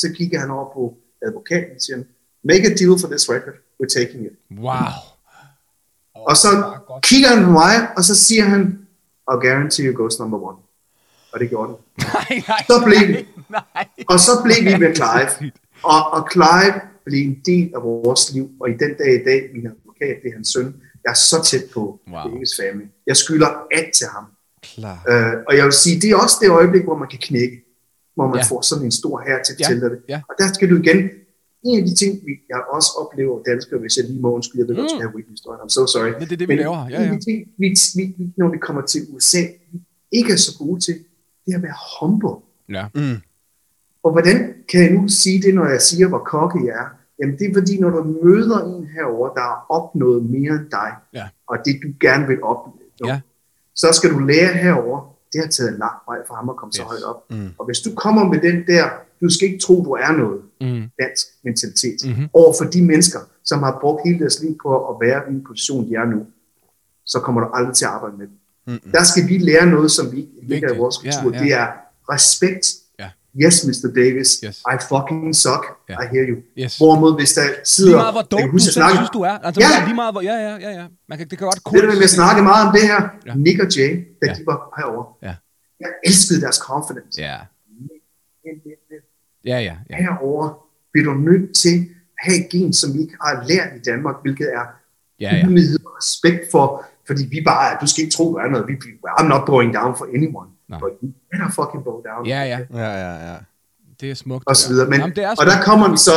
Så kigger han over på advokaten og siger, make a deal for this record, we're taking it. Wow. Og så kigger han på mig, og så siger han, I'll guarantee you goes number one. Og det gjorde den. <laughs> Nej, nej, Så blev nej, vi. nej. Og så blev vi med Clive. <laughs> Og, og Clive blev en del af vores liv, og i den dag i dag, min advokat, det er hans søn, jeg er så tæt på Wow. Davis family. Jeg skylder alt til ham. Klar. Øh, og jeg vil sige, det er også det øjeblik, hvor man kan knække, hvor man Ja. får sådan en stor her til at Ja, fortælle det. ja. Og der skal du igen, en af de ting, vi, jeg også oplever danskere, hvis jeg lige må undskylde, jeg ved godt, Mm. jeg have Whitney-historien, I'm so sorry. Men det er det, vi laver her. Ja, en ja. af de ting, vi, vi, når vi kommer til USA, vi ikke er så gode til, det er at være humble. Ja. Mm. Og hvordan kan jeg nu sige det, når jeg siger, hvor kokke jeg er? Jamen det er fordi, når du møder en herover, der har opnået mere end dig, Ja. og det du gerne vil opnå, Ja. så skal du lære herover. det har taget en lang vej for ham at komme yes. så højt op. Mm. Og hvis du kommer med den der, du skal ikke tro, du er noget, Mm. dansk mentalitet, Mhm. mm-hmm. over for de mennesker, som har brugt hele deres liv på at være i en position, de er nu, så kommer du aldrig til at arbejde med dem. Mm-mm. Der skal vi lære noget, som vi ikke ligger i vores kultur. ja. Det er respekt. Ja. Yes, Mr. Davis, Yes. I fucking suck. Ja. I hear you. Yes. Hvorimod, hvis der sidder... Lige meget, hvor jeg dope du selv jeg snakkede- synes, du er. Altså, Ja. lige meget, hvor... Ja, ja, ja, ja. Man kan, det kan godt Det der med, at snakke meget om det her, Ja. Nick og Jay, da Ja. ja. de var herovre. Ja. Jeg elskede deres confidence. Ja. Men, men, men, Ja, ja, ja. Herovre bliver du nødt til at have et gen, som vi ikke har lært i Danmark, hvilket er Ja, ja. ydmyghed og respekt for, fordi vi bare er, du skal ikke tro, du er noget. Vi, I'm not going down for anyone. Nej. But you better fucking go down. Ja, ja. Ja, ja, ja. Det er smukt. og så der. videre. Men, Jamen, det er og der smukt. kommer vi så,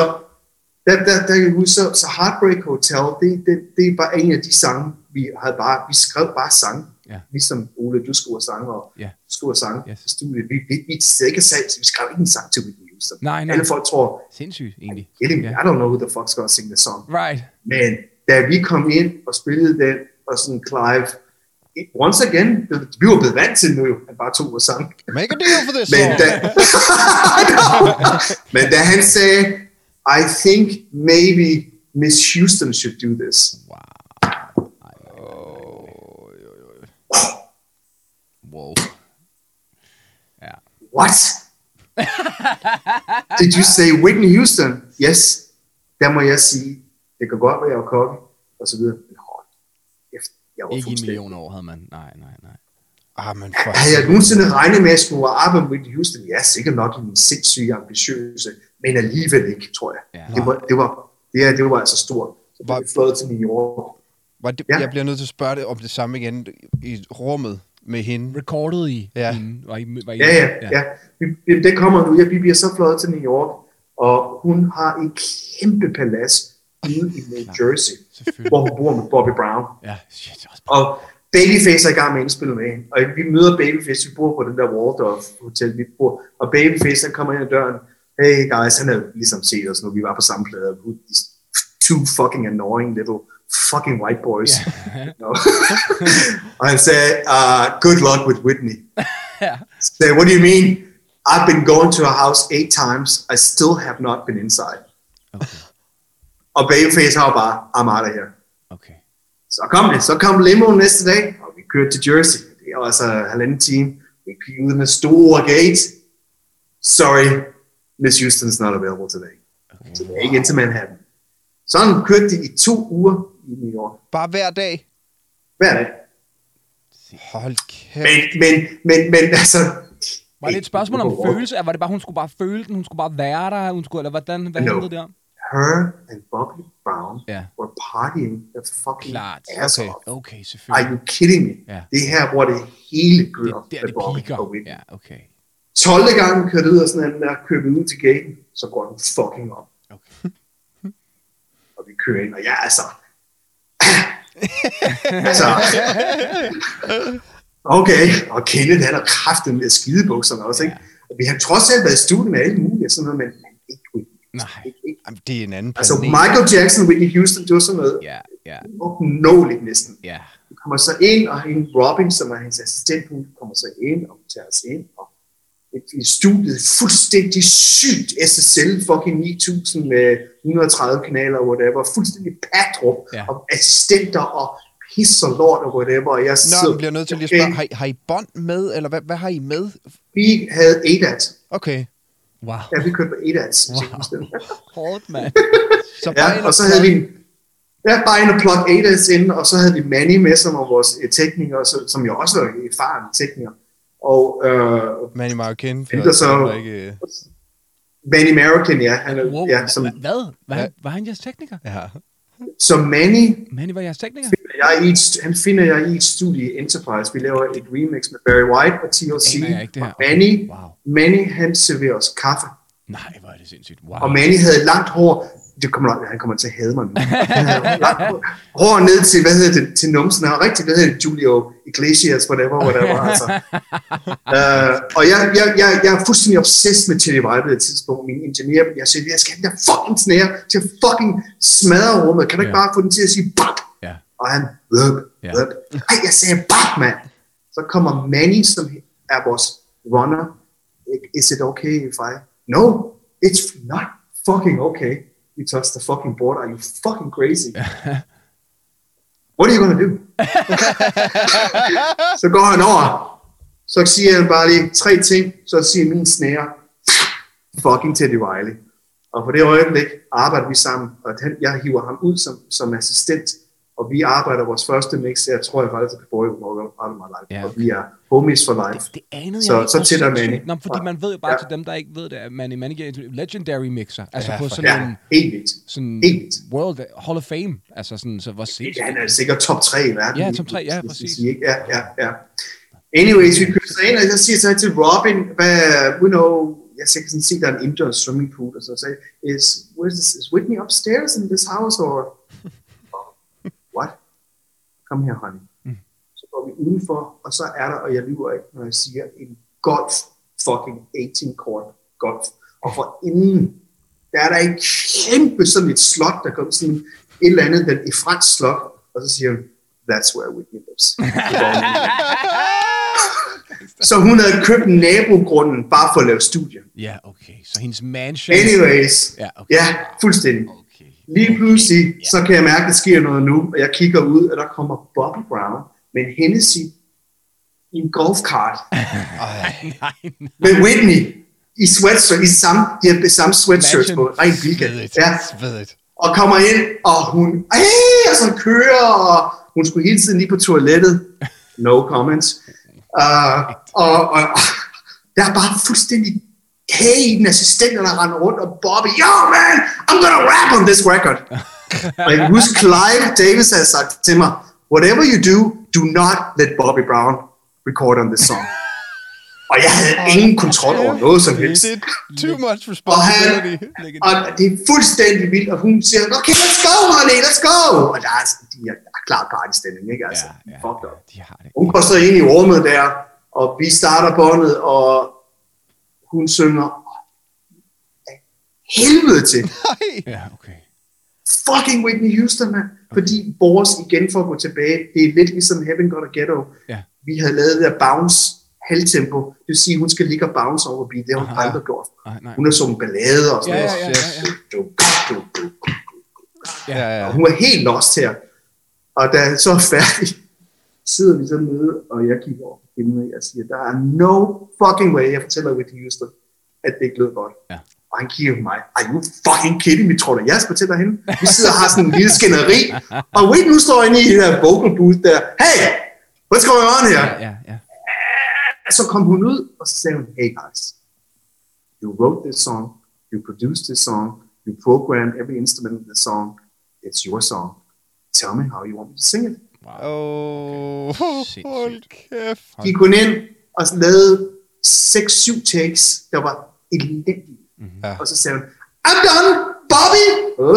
der, der, der kan huske, så, så Heartbreak Hotel, det, det, det er bare en af de sange, vi havde bare, vi skrev bare sange. Ja. Ligesom Ole, du skriver sange, og Ja. du skriver sange Yes. i studiet. Vi, vi, vi, vi ikke selv, så vi skrev ikke en sang til Whitney Houston. Nej, nej. Alle folk tror, Sindssygt, egentlig. kidding Ja. I don't know who the fuck's gonna sing the song. Right. Men da vi kom ind og spillede den, og sådan Clive, once again, vi var blevet vant til nu, jo, han bare tog vores sang. Make a deal for this Men song. da, <laughs> men da han sagde, I think maybe Miss Houston should do this. Wow. Ja. What? Did you say Whitney Houston? Yes. Der må jeg sige, det kan godt være, jeg var kokke, og så videre. Men hold kæft, jeg var Ikke i en fuldstændig. million år havde man. Nej, nej, nej. Ah, men for Havde jeg nogensinde regnet med, at jeg skulle arbejde med Whitney Houston? Ja, sikkert nok i min sindssyge ambitiøse, men alligevel ikke, tror jeg. Ja. Det var, det var, det, er, det var altså stort. Så Var- fløjet til New York. Var det, Ja. Jeg bliver nødt til at spørge det om det samme igen i rummet med hende. Recorded i. Ja. hende. Var I, var I, Ja, ja, ja. Vi- vi- Det kommer nu. Ja, vi bliver så fløjet til New York, og hun har en kæmpe palads ude i New Jersey, Selvfølgelig. hvor hun bor med Bobby Brown. Ja, shit. er også Og Babyface er i gang med at indspille med hende. Og vi møder Babyface, vi bor på den der Waldorf Hotel, vi bor. Og Babyface, han kommer ind ad døren. Hey guys, han havde ligesom set os nu, vi var på samme plade. Two fucking annoying little fucking white boys. You know? og han sagde, uh, good luck with Whitney. Ja. Say, what do you mean? I've been going to her house eight times. I still have not been inside. Okay. Og Babyface har bare, I'm out of here. Okay. Så kom det. Så kom limoen næste dag, og vi kørte til Jersey. Det var altså halvanden time. Vi kiggede ud den store gate. Sorry, Miss Houston's not available today. okay. Så det er ikke ind til Manhattan. Sådan kørte de i to uger i New York. Bare hver dag. Hver dag. Hold kæft. Men, men, men, men altså... Var det et spørgsmål om følelse? Var det bare, hun skulle bare føle den? Hun skulle bare være der? Hun skulle, eller hvordan? Hvad No. handlede det om? Her and Bobby Brown Ja. were partying their fucking Klart. ass Okay. off. Okay, Are selvfølgelig. you kidding me? Ja. Det er her, hvor det hele Det kører er der, det Bobby piker. og Whitney. Ja, okay. 12. gang kørte ud og sådan en der, vi ud til gaten, så går den fucking op. Okay. Og vi kører ind, og jeg er så... altså, okay, og Kenneth, han har kraften med skidebukserne også, ikke? Og vi har trods alt været i studiet med alle mulige, sådan noget, men, men ikke Whitney Nej. Ikke, ikke. Jamen, det er en anden Altså planet. Michael Jackson, Whitney Houston, det var sådan noget Ja, ja, uopnåeligt næsten. ja. Vi kommer så ind, og hende Robin, som er hendes assistent, hun kommer så ind og tager os ind, og et- i studiet fuldstændig sygt SSL fucking 9000 med 130 kanaler og whatever, fuldstændig patrup Ja. og assistenter og pis og lort og whatever, og jeg Nå, sidder, bliver nødt til lige at spørge, har I, har I bånd med, eller hvad, hvad har I med? vi havde ADAT, Okay. Wow. ja, vi kørte på ADAT, hvis jeg Wow. Hårdt, mand. <laughs> Så Ja, og så havde vi en, ja, bare ind og plug ADAS ind, og så havde vi Manny med som var vores øh, tekniker, som jo også var erfaren tekniker. Og øh, Manny Marroquin, for Henter så- ikke... Manny American, ja, han er, Wow. ja som, Hva- Hvad? Var, han, var han jeres tekniker? Ja. så Manny Manny var jeres tekniker? jeg i et, han finder jeg i et studie i Enterprise. Vi laver et remix med Barry White og TLC. Ikke det her. Og Manny, Wow. Manny, han serverer os kaffe. Nej, hvor er det sindssygt. Wow. Og Manny havde langt hår. Det kommer, nok- han kommer til at hade mig nu. <laughs> Ned til, hvad hedder det, til numsen. Han rigtig, hvad hedder det, Julio Iglesias, whatever, whatever. <laughs> altså. uh, og jeg, jeg, jeg, jeg er fuldstændig obsessed med Teddy White på det tidspunkt. Min ingeniør, jeg siger, jeg skal have den der fucking snære til at fucking smadre rummet. Kan du ikke Ja. bare få den til at sige, bap? Ja. Og han, løb, Ja. løb. Ej, jeg sagde, bap, mand. Så kommer Manny, som er vores runner. Is it okay if I? No, it's not fucking okay. You touch the fucking board. Are you fucking crazy? <laughs> What are you gonna do? <laughs> så går han over. Så siger han bare lige tre ting. Så siger min snære, fucking Teddy Riley. Og på det øjeblik arbejder vi sammen, og han, jeg hiver ham ud som, som assistent, og vi arbejder vores første mix, jeg tror jeg faktisk på Boy Walker Out of My Life, Ja, og vi er homies for life. Det, det anede Så- jeg ikke. så Hvor tæt er sindssygt. Manny. Nå, fordi Ja. man ved jo bare Ja. til dem, der ikke ved det, at Manny Manny er en legendary mixer. Altså Ja, på sådan Ja, en helt vildt. sådan Helt vildt. World Hall of Fame. Altså sådan, så hvor sindssygt. Han er sikkert top 3 i verden. Ja, top tre, ja, hvis vi præcis. Ja, ja, ja. Anyways, vi kører så ind, og jeg siger så til Robin, hvad, you know, jeg kan sådan se, der er en indoor swimming pool, og så sagde is, where's this, is Whitney upstairs in this house, or? Kom her, honey. Mm. Så går vi udenfor, og så er der, og jeg lyver ikke, når jeg siger, en golf, fucking 18 court golf. Og for inden, der er der en kæmpe sådan et slot, der kommer sådan et eller andet, den i fransk slot, og så siger hun, that's where Whitney lives. <laughs> så hun havde købt nabogrunden bare for at lave studie. Ja, okay. Så hendes mansion... Anyways, Ja, okay. ja, fuldstændig. Lige pludselig, så kan jeg mærke, at der sker noget nu, og jeg kigger ud, og der kommer Bobby Brown med en Hennessy i en golfkart <laughs> med Whitney i sweatshirt, i samme, de har samme sweatshirts på, rent weekend. Ja, og kommer ind, og hun, og så kører, og hun skulle hele tiden lige på toilettet. No comments. Uh, og, og, der er bare fuldstændig hey, den assistent, der render rundt, og Bobby, yo man, I'm gonna rap on this record. <laughs> og jeg kan huske, Clive Davis havde sagt til mig, whatever you do, do not let Bobby Brown record on this song. og jeg havde ingen kontrol over noget som helst. Det too much Og, han, responsibility. og det er fuldstændig vildt, og hun siger, okay, let's go, honey, let's go. Og der er, de er, der er klar partystemning, ikke? Altså, Ja, ja, fucked up. de har det. Hun går så ind i rummet der, og vi starter båndet, og hun synger af helvede til. <laughs> Nej. Ja, okay. Fucking Whitney Houston, man. Fordi vores, igen for at gå tilbage, det er lidt ligesom Heaven Got a Ghetto. Ja. Vi havde lavet det der bounce halvtempo. Det vil sige, hun skal ligge og bounce over beat. Det har hun Aha. aldrig gjort. Nej, nej. Hun har sunget ballader og sådan Ja, noget. ja, ja, ja, ja. Du, du, du, du. Ja, ja. Og hun var helt lost her. Og da jeg så er færdig, sidder vi så nede, og jeg kigger over og jeg siger, der er no fucking way, jeg fortæller Whitney Houston, at det ikke lød godt. Ja. Og han kigger på mig, are you fucking kidding me, tror du, jeg skal fortælle hende? Vi sidder og har sådan en lille skænderi, og Whitney nu står inde i det der vocal booth der, hey, what's going on here? Ja, ja, ja. Så kom hun ud, og så sagde hun, hey guys, you wrote this song, you produced this song, you programmed every instrument in the song, it's your song. Tell me how you want me to sing it. Åh, Sindssygt. hold kæft. Gik hun ind og lavede 6-7 takes, der var elendige. Mm-hmm. Ja. Og så sagde hun, I'm done, Bobby,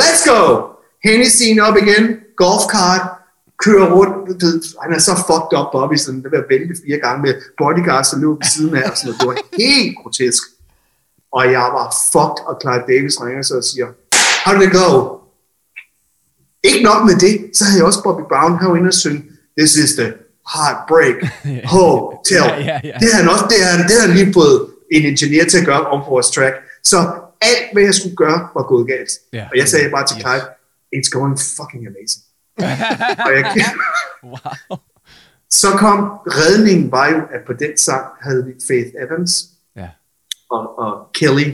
let's go. Hennessyen op igen, golfkart, kører rundt, du han er så fucked up, Bobby, sådan, der vil vælte fire gange med bodyguards, der lå ved siden af, og sådan noget. Det var helt grotesk. og jeg var fucked, og Clive Davis ringer så og siger, how did it go? Ikke nok med det, så havde jeg også Bobby Brown herinde og synge, this is the heartbreak <laughs> hotel. Ja, ja, ja. Det havde han også, det havde, det havde han lige fået en ingeniør til at gøre om på vores track. Så alt, hvad jeg skulle gøre, var gået galt. Ja. Og jeg sagde bare til Yes. Clive, it's going fucking amazing. <laughs> og jeg, Wow. så kom redningen var jo, at på den sang havde vi Faith Evans Ja. og, og Kelly.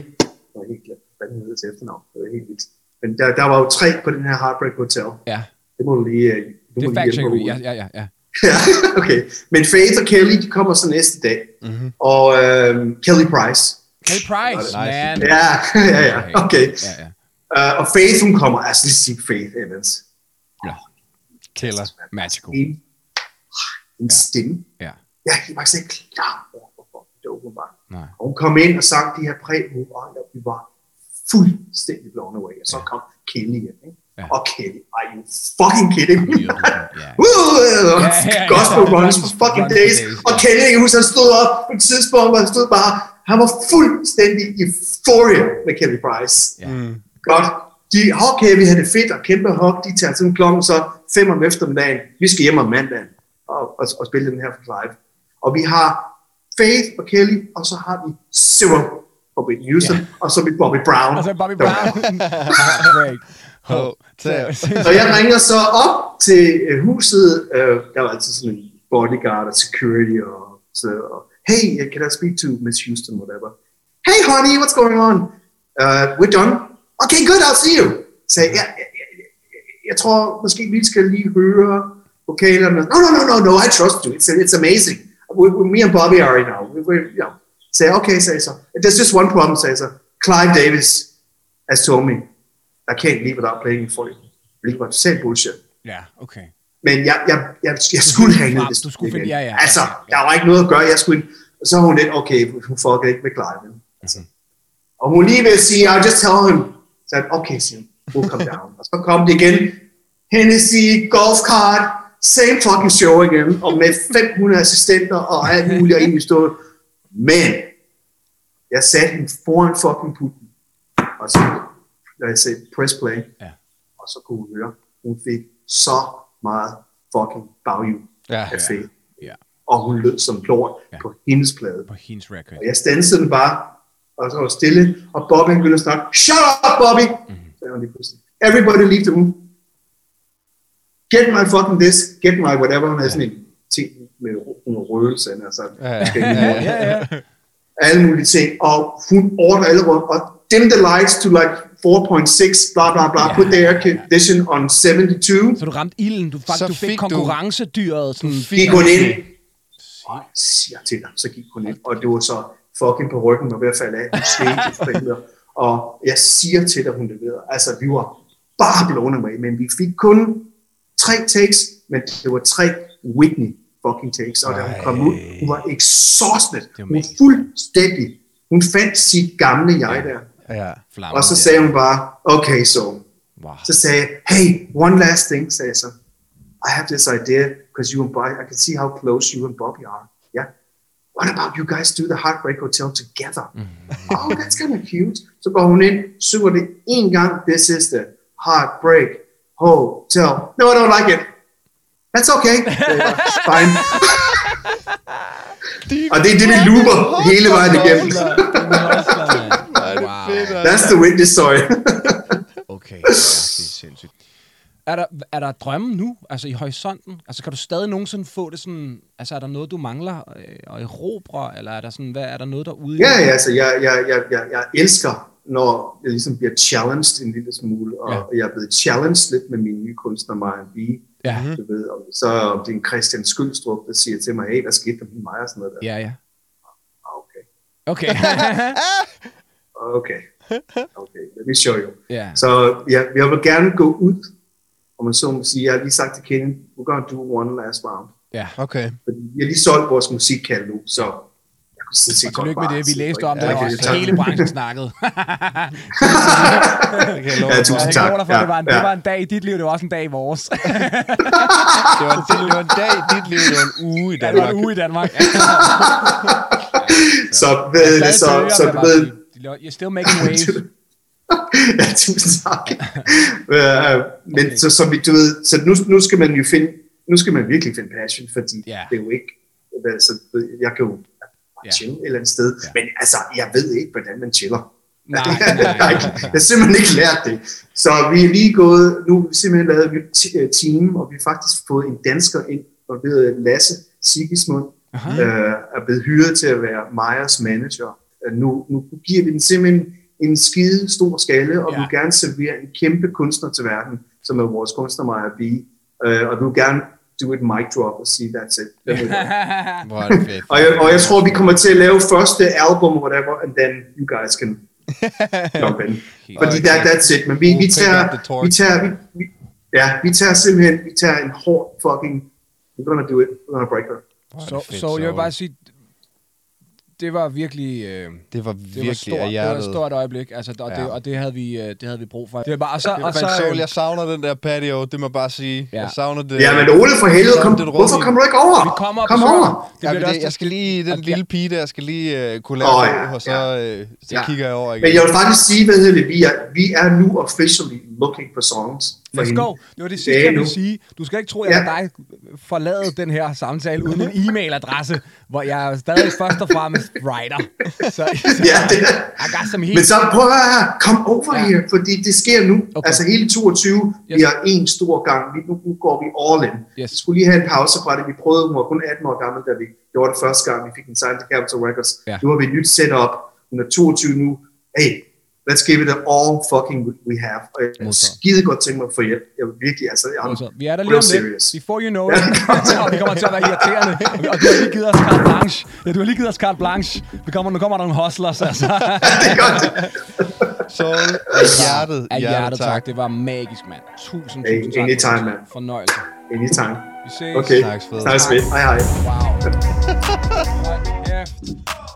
Jeg helt glemt, hvad den hedder til efternavn. Det var helt vildt. Men der, der var jo tre på den her Heartbreak Hotel. Ja, Det må du lige... øh, Du det må er lige fact. Ja, ja, ja, ja. Ja, <laughs> okay. Men Faith og Kelly, de kommer så næste dag. Mm-hmm. Og øhm, Kelly Price. Hey Price, Nice. man. Ja, <laughs> ja, ja. Okay. Ja, ja. Uh, og Faith, hun kommer. Altså, lige sige Faith Evans. Killer. Magical. En, en stemme. Ja. Jeg er faktisk ikke klar over, hvor det var. Nej. Og hun kom ind og sang de her præmove, og vi var fuldstændig blown away. Og så Ja. kom Kelly ind, ikke? Ja. Og Kelly, are you fucking kidding me? Ja. <laughs> Gospel runs for fucking days. Og. Kelly, jeg husker, han stod op på et tidspunkt, hvor han stod bare, han var fuldstændig euphoria med Kelly Price. Ja. Mm. Godt. De, okay, vi havde det fedt, og kæmpe hop, de tager sådan klokken så 5 om eftermiddagen. Vi skal hjem om mandagen og, og, og spille den her for live. Og vi har Faith og Kelly, og så har vi Zero og Whitney Houston, Ja. og så vi Bobby Brown. Og så Bobby Brown. <laughs> Heartbreak. Hotel. <laughs> Så jeg ringer så op til øh, huset. Øh, der var altid sådan en bodyguard og security. Og, så, og, hey, can I speak to Miss Houston, whatever. Hey, honey, what's going on? Uh, we're done. Okay, good, I'll see you. Så jeg, jeg, jeg, jeg, jeg tror måske vi skal lige høre vokalerne. No, no, no, no, no, I trust you. It's, it's amazing. We, we, me and Bobby are right now. We, we, you know. Jeg, okay, sagde så. There's just one problem, sagde så. Clive Davis has told me I can't leave without playing for you. Hvilket var totalt bullshit. Ja, okay. Men jeg, jeg, jeg, jeg skulle have det. Du skulle finde- ja, ja, Altså, der var ikke noget at gøre. Jeg skulle, og så var hun lidt, okay, hun fucker ikke med Clive. Altså. Og hun lige ved at sige, I'll just tell him. Så jeg, okay, siger we'll come down. og så kom det igen. Hennessy, golf cart, same fucking show igen, og med 500 assistenter og alt muligt, og egentlig stod. Men, jeg satte hende foran fucking putten, og så, da jeg sagde press play, Ja. og så kunne hun høre, hun fik så meget fucking baghjul Ja. af Faith. Ja. Og hun lød som lort Ja. på hendes plade. På hendes record. Og jeg stansede den bare, og så var stille, og Bobby begyndte at snakke, shut up, Bobby! Mm-hmm. Så var lige pludselig, everybody leave the room. Get my fucking this, get my whatever, hun havde sådan en ting med nogle røgelse, altså, Ja, ja, ja, ja, alle mulige ting, og hun ordner alle rundt, og dim the lights to like 4.6, bla bla bla, Ja. put the air condition on 72, Så du ramte ilden. Du, Så faktisk, du fik, fik konkurrencedyret. Sådan, gik hun ind, og jeg siger til dig, så gik hun ind, og det var så fucking på ryggen, var ved at falde af, hun helvede. og jeg siger til dig, hun leverede, altså vi var bare blown away, men vi fik kun tre takes, men det var tre Whitney fucking takes, og da hun kom ud, hun var exhausted, var hun fuldstændig, hun fandt sit gamle jeg der, Ja. Flammen, og så ja. sagde hun bare, okay, so, Wow. så sagde jeg, hey, one last thing, sagde jeg så. I have this idea, because you and Bobby, I can see how close you and Bobby are. Yeah. What about you guys do the Heartbreak Hotel together? oh, that's kind of cute. Så går hun ind, synger det en gang, this is the Heartbreak Hotel. No, I don't like it. That's okay. <laughs> bare, Fine. Og det er det, vi looper hele vejen igennem. wow. That's the witness <laughs> story. Okay, ja, det er sindssygt. Er der, er der drømme nu, altså i horisonten? Altså kan du stadig nogensinde få det sådan, altså er der noget, du mangler øh, at erobre, eller er der sådan, hvad, er der noget derude? i- Ja, ja, altså jeg, jeg, jeg, jeg, jeg elsker, når jeg ligesom bliver challenged en lille smule, og Ja. ja. jeg er blevet challenged lidt med min nye kunstner, Marian B. Ja, Du ved, og så er det en Christian Skyldstrup, der siger til mig, hey, hvad skete der med mig og sådan noget der. ja, ja. Ah, Okay, Okay. <laughs> okay, okay, let me show you. ja. Så jeg, jeg vil gerne gå ud, og man så må sige, jeg har lige sagt til Kenny, we're gonna do one last round. ja. Okay. Fordi vi har lige solgt vores musikkald nu, så sådan Og tillykke med det. Vi læste om det ja, okay, også. Hele branchen snakkede. <laughs> Det kan jeg love Ja, tusind Jeg tak. dig for, Ja, det, var en, ja. det var en dag i dit liv, det var også en dag i vores. <laughs> Det var, en, det var en dag i dit liv, det var en uge i det var Danmark. en uge i Danmark. <laughs> Så, ved, Stadig så, så bare ved, You're still making waves. ja, tusind tak. uh, men Okay. så, som vi, du ved, så nu, nu skal man jo finde, nu skal man virkelig finde passion, fordi Ja. det er jo ikke, altså, jeg kan jo Ja. chill et eller andet sted, Ja. men altså, jeg ved ikke, hvordan man chiller. Nej, <laughs> nej, har ikke, jeg har simpelthen ikke lært det. Så vi er lige gået, nu har vi simpelthen lavet et nyt øh, team, og vi har faktisk fået en dansker ind, og ved Lasse Sigismund, Aha. øh, er blevet hyret til at være Meyers manager. Øh, nu, nu giver vi den simpelthen en skide stor skalle, og Ja. vi vil gerne servere en kæmpe kunstner til verden, som er vores kunstner Meyer B. Øh, og vi vil gerne do et mic drop og sige, that's it. <laughs> Hvor er det fedt. og, jeg, og jeg tror, vi kommer til at lave første album, whatever, and then you guys can <laughs> jump in. Fordi Okay. that, that's it. Men vi, We'll vi tager, vi tager, vi, vi, ja, vi tager simpelthen, vi tager en hård fucking, we're gonna do it, we're gonna break her. Er så, så jeg vil bare sige, det var virkelig... Øh, Det var det var, virkelig stort, af det var et hjertet. stort øjeblik, altså, og, Ja. det, og det, havde vi, øh, det havde vi brug for. Det var bare, og så, og Men så, Soul, øh, jeg savner den der patio, det må jeg bare sige. Ja. Jeg savner det. Ja, men Ole for helvede, kom, det et hvorfor kommer du ikke over? vi kommer Kom over. Det Ja, det det, jeg også, skal lige, den og- lille pige der, skal lige uh, kunne lave oh, ja, og så, uh, så Ja. kigger jeg over igen. Men jeg vil faktisk sige, hvad hedder det, vi er, vi er nu officially looking for songs for Let's go. Det var det sidste, jeg ville sige. Du skal ikke tro, at jeg Ja. dig forlade den her samtale uden en e-mailadresse, hvor jeg er stadig først og fremmest writer. Så, Ja, det er. Got some Men så prøv at høre, kom over Ja. her, fordi det sker nu. Okay. Altså hele 22, yes. Har en stor gang. Vi, nu, nu går vi all in. Yes. Vi skulle lige have en pause fra det. Vi prøvede, hun var kun 18 år gammel, da vi gjorde det første gang. Vi fik en sign til Capital Records. Ja. Nu har vi et nyt setup. Hun er 22 nu. Hey, let's give it all fucking we have. Og jeg Modtaget. skide godt tænke mig at få hjælp. Jeg vil virkelig, altså, jeg har vi er der real lige om lidt. serious. Before you know it. det kommer og vi kommer til at være irriterende. Og du har lige givet os carte blanche. Ja, du har lige givet os carte blanche. Vi kommer, nu kommer der nogle hustlers, altså. <laughs> det er godt. Soul, af hjertet, Af hjertet, tak. Det var magisk, mand. Tusind, Hey, tusind tak. anytime, for mand. Fornøjelse. Anytime. Vi ses. Okay. Tak. Tak, Svend. Hej, hej. Wow. Hold. <laughs>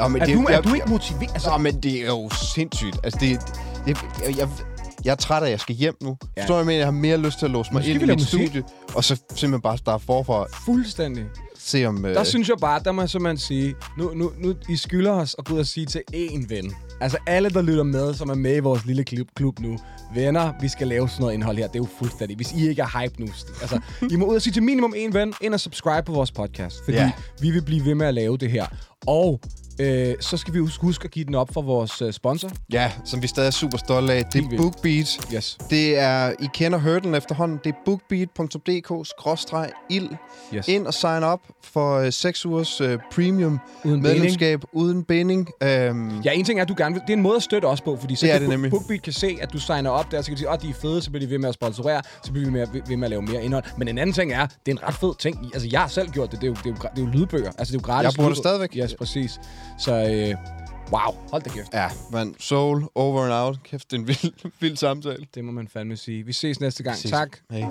Ja, men Er det, du, er jeg, du ikke motiveret? Altså, Nå, men det er jo sindssygt. Altså, det, det, jeg, jeg, jeg er træt af, at jeg skal hjem nu. Ja. Ja. Forstår jeg, men jeg har mere lyst til at låse mig Måske ind i mit musik. studie, og så simpelthen bare starte forfra fuldstændig. se om... Øh, Der synes jeg bare, der må jeg simpelthen sige, nu, nu, nu I skylder os at gå ud og sige til én ven. Altså alle, der lytter med, som er med i vores lille klub, klub nu. Venner, vi skal lave sådan noget indhold her. Det er jo fuldstændig. Hvis I ikke er hype nu. Altså, I må ud og sige til minimum en ven, ind og subscribe på vores podcast. Fordi Ja. vi vil blive ved med at lave det her. Og øh, så skal vi huske, huske at give den op for vores øh, sponsor. Ja, som vi stadig er super stolte af. Det er. BookBeat. Yes. Det er, I kender hurdlen efterhånden. Det er bookbeat.dk-ild. yes. Ind og sign up for øh, 6 ugers øh, premium Uden medlemskab uden binding. Øhm, Ja, en ting er, at du gerne vil... Det er en måde at støtte os på, fordi så Det kan det nemlig. BookBeat kan se, at du signer op der, så kan de sige, at de er fede, så bliver de ved med at sponsorere, så bliver vi med, ved, med at lave mere indhold. Men en anden ting er, det er en ret fed ting. Altså, jeg har selv gjort det. Det er jo, det er jo, det er jo lydbøger. Altså, det er jo gratis. Jeg bruger det stadigvæk. Yes, præcis. Så, øh, wow, hold da kæft. Ja, men Soul, over and out. Kæft, det er en vild, <laughs> vild samtale. Det må man fandme sige. Vi ses næste gang. Ses. Tak. Hej.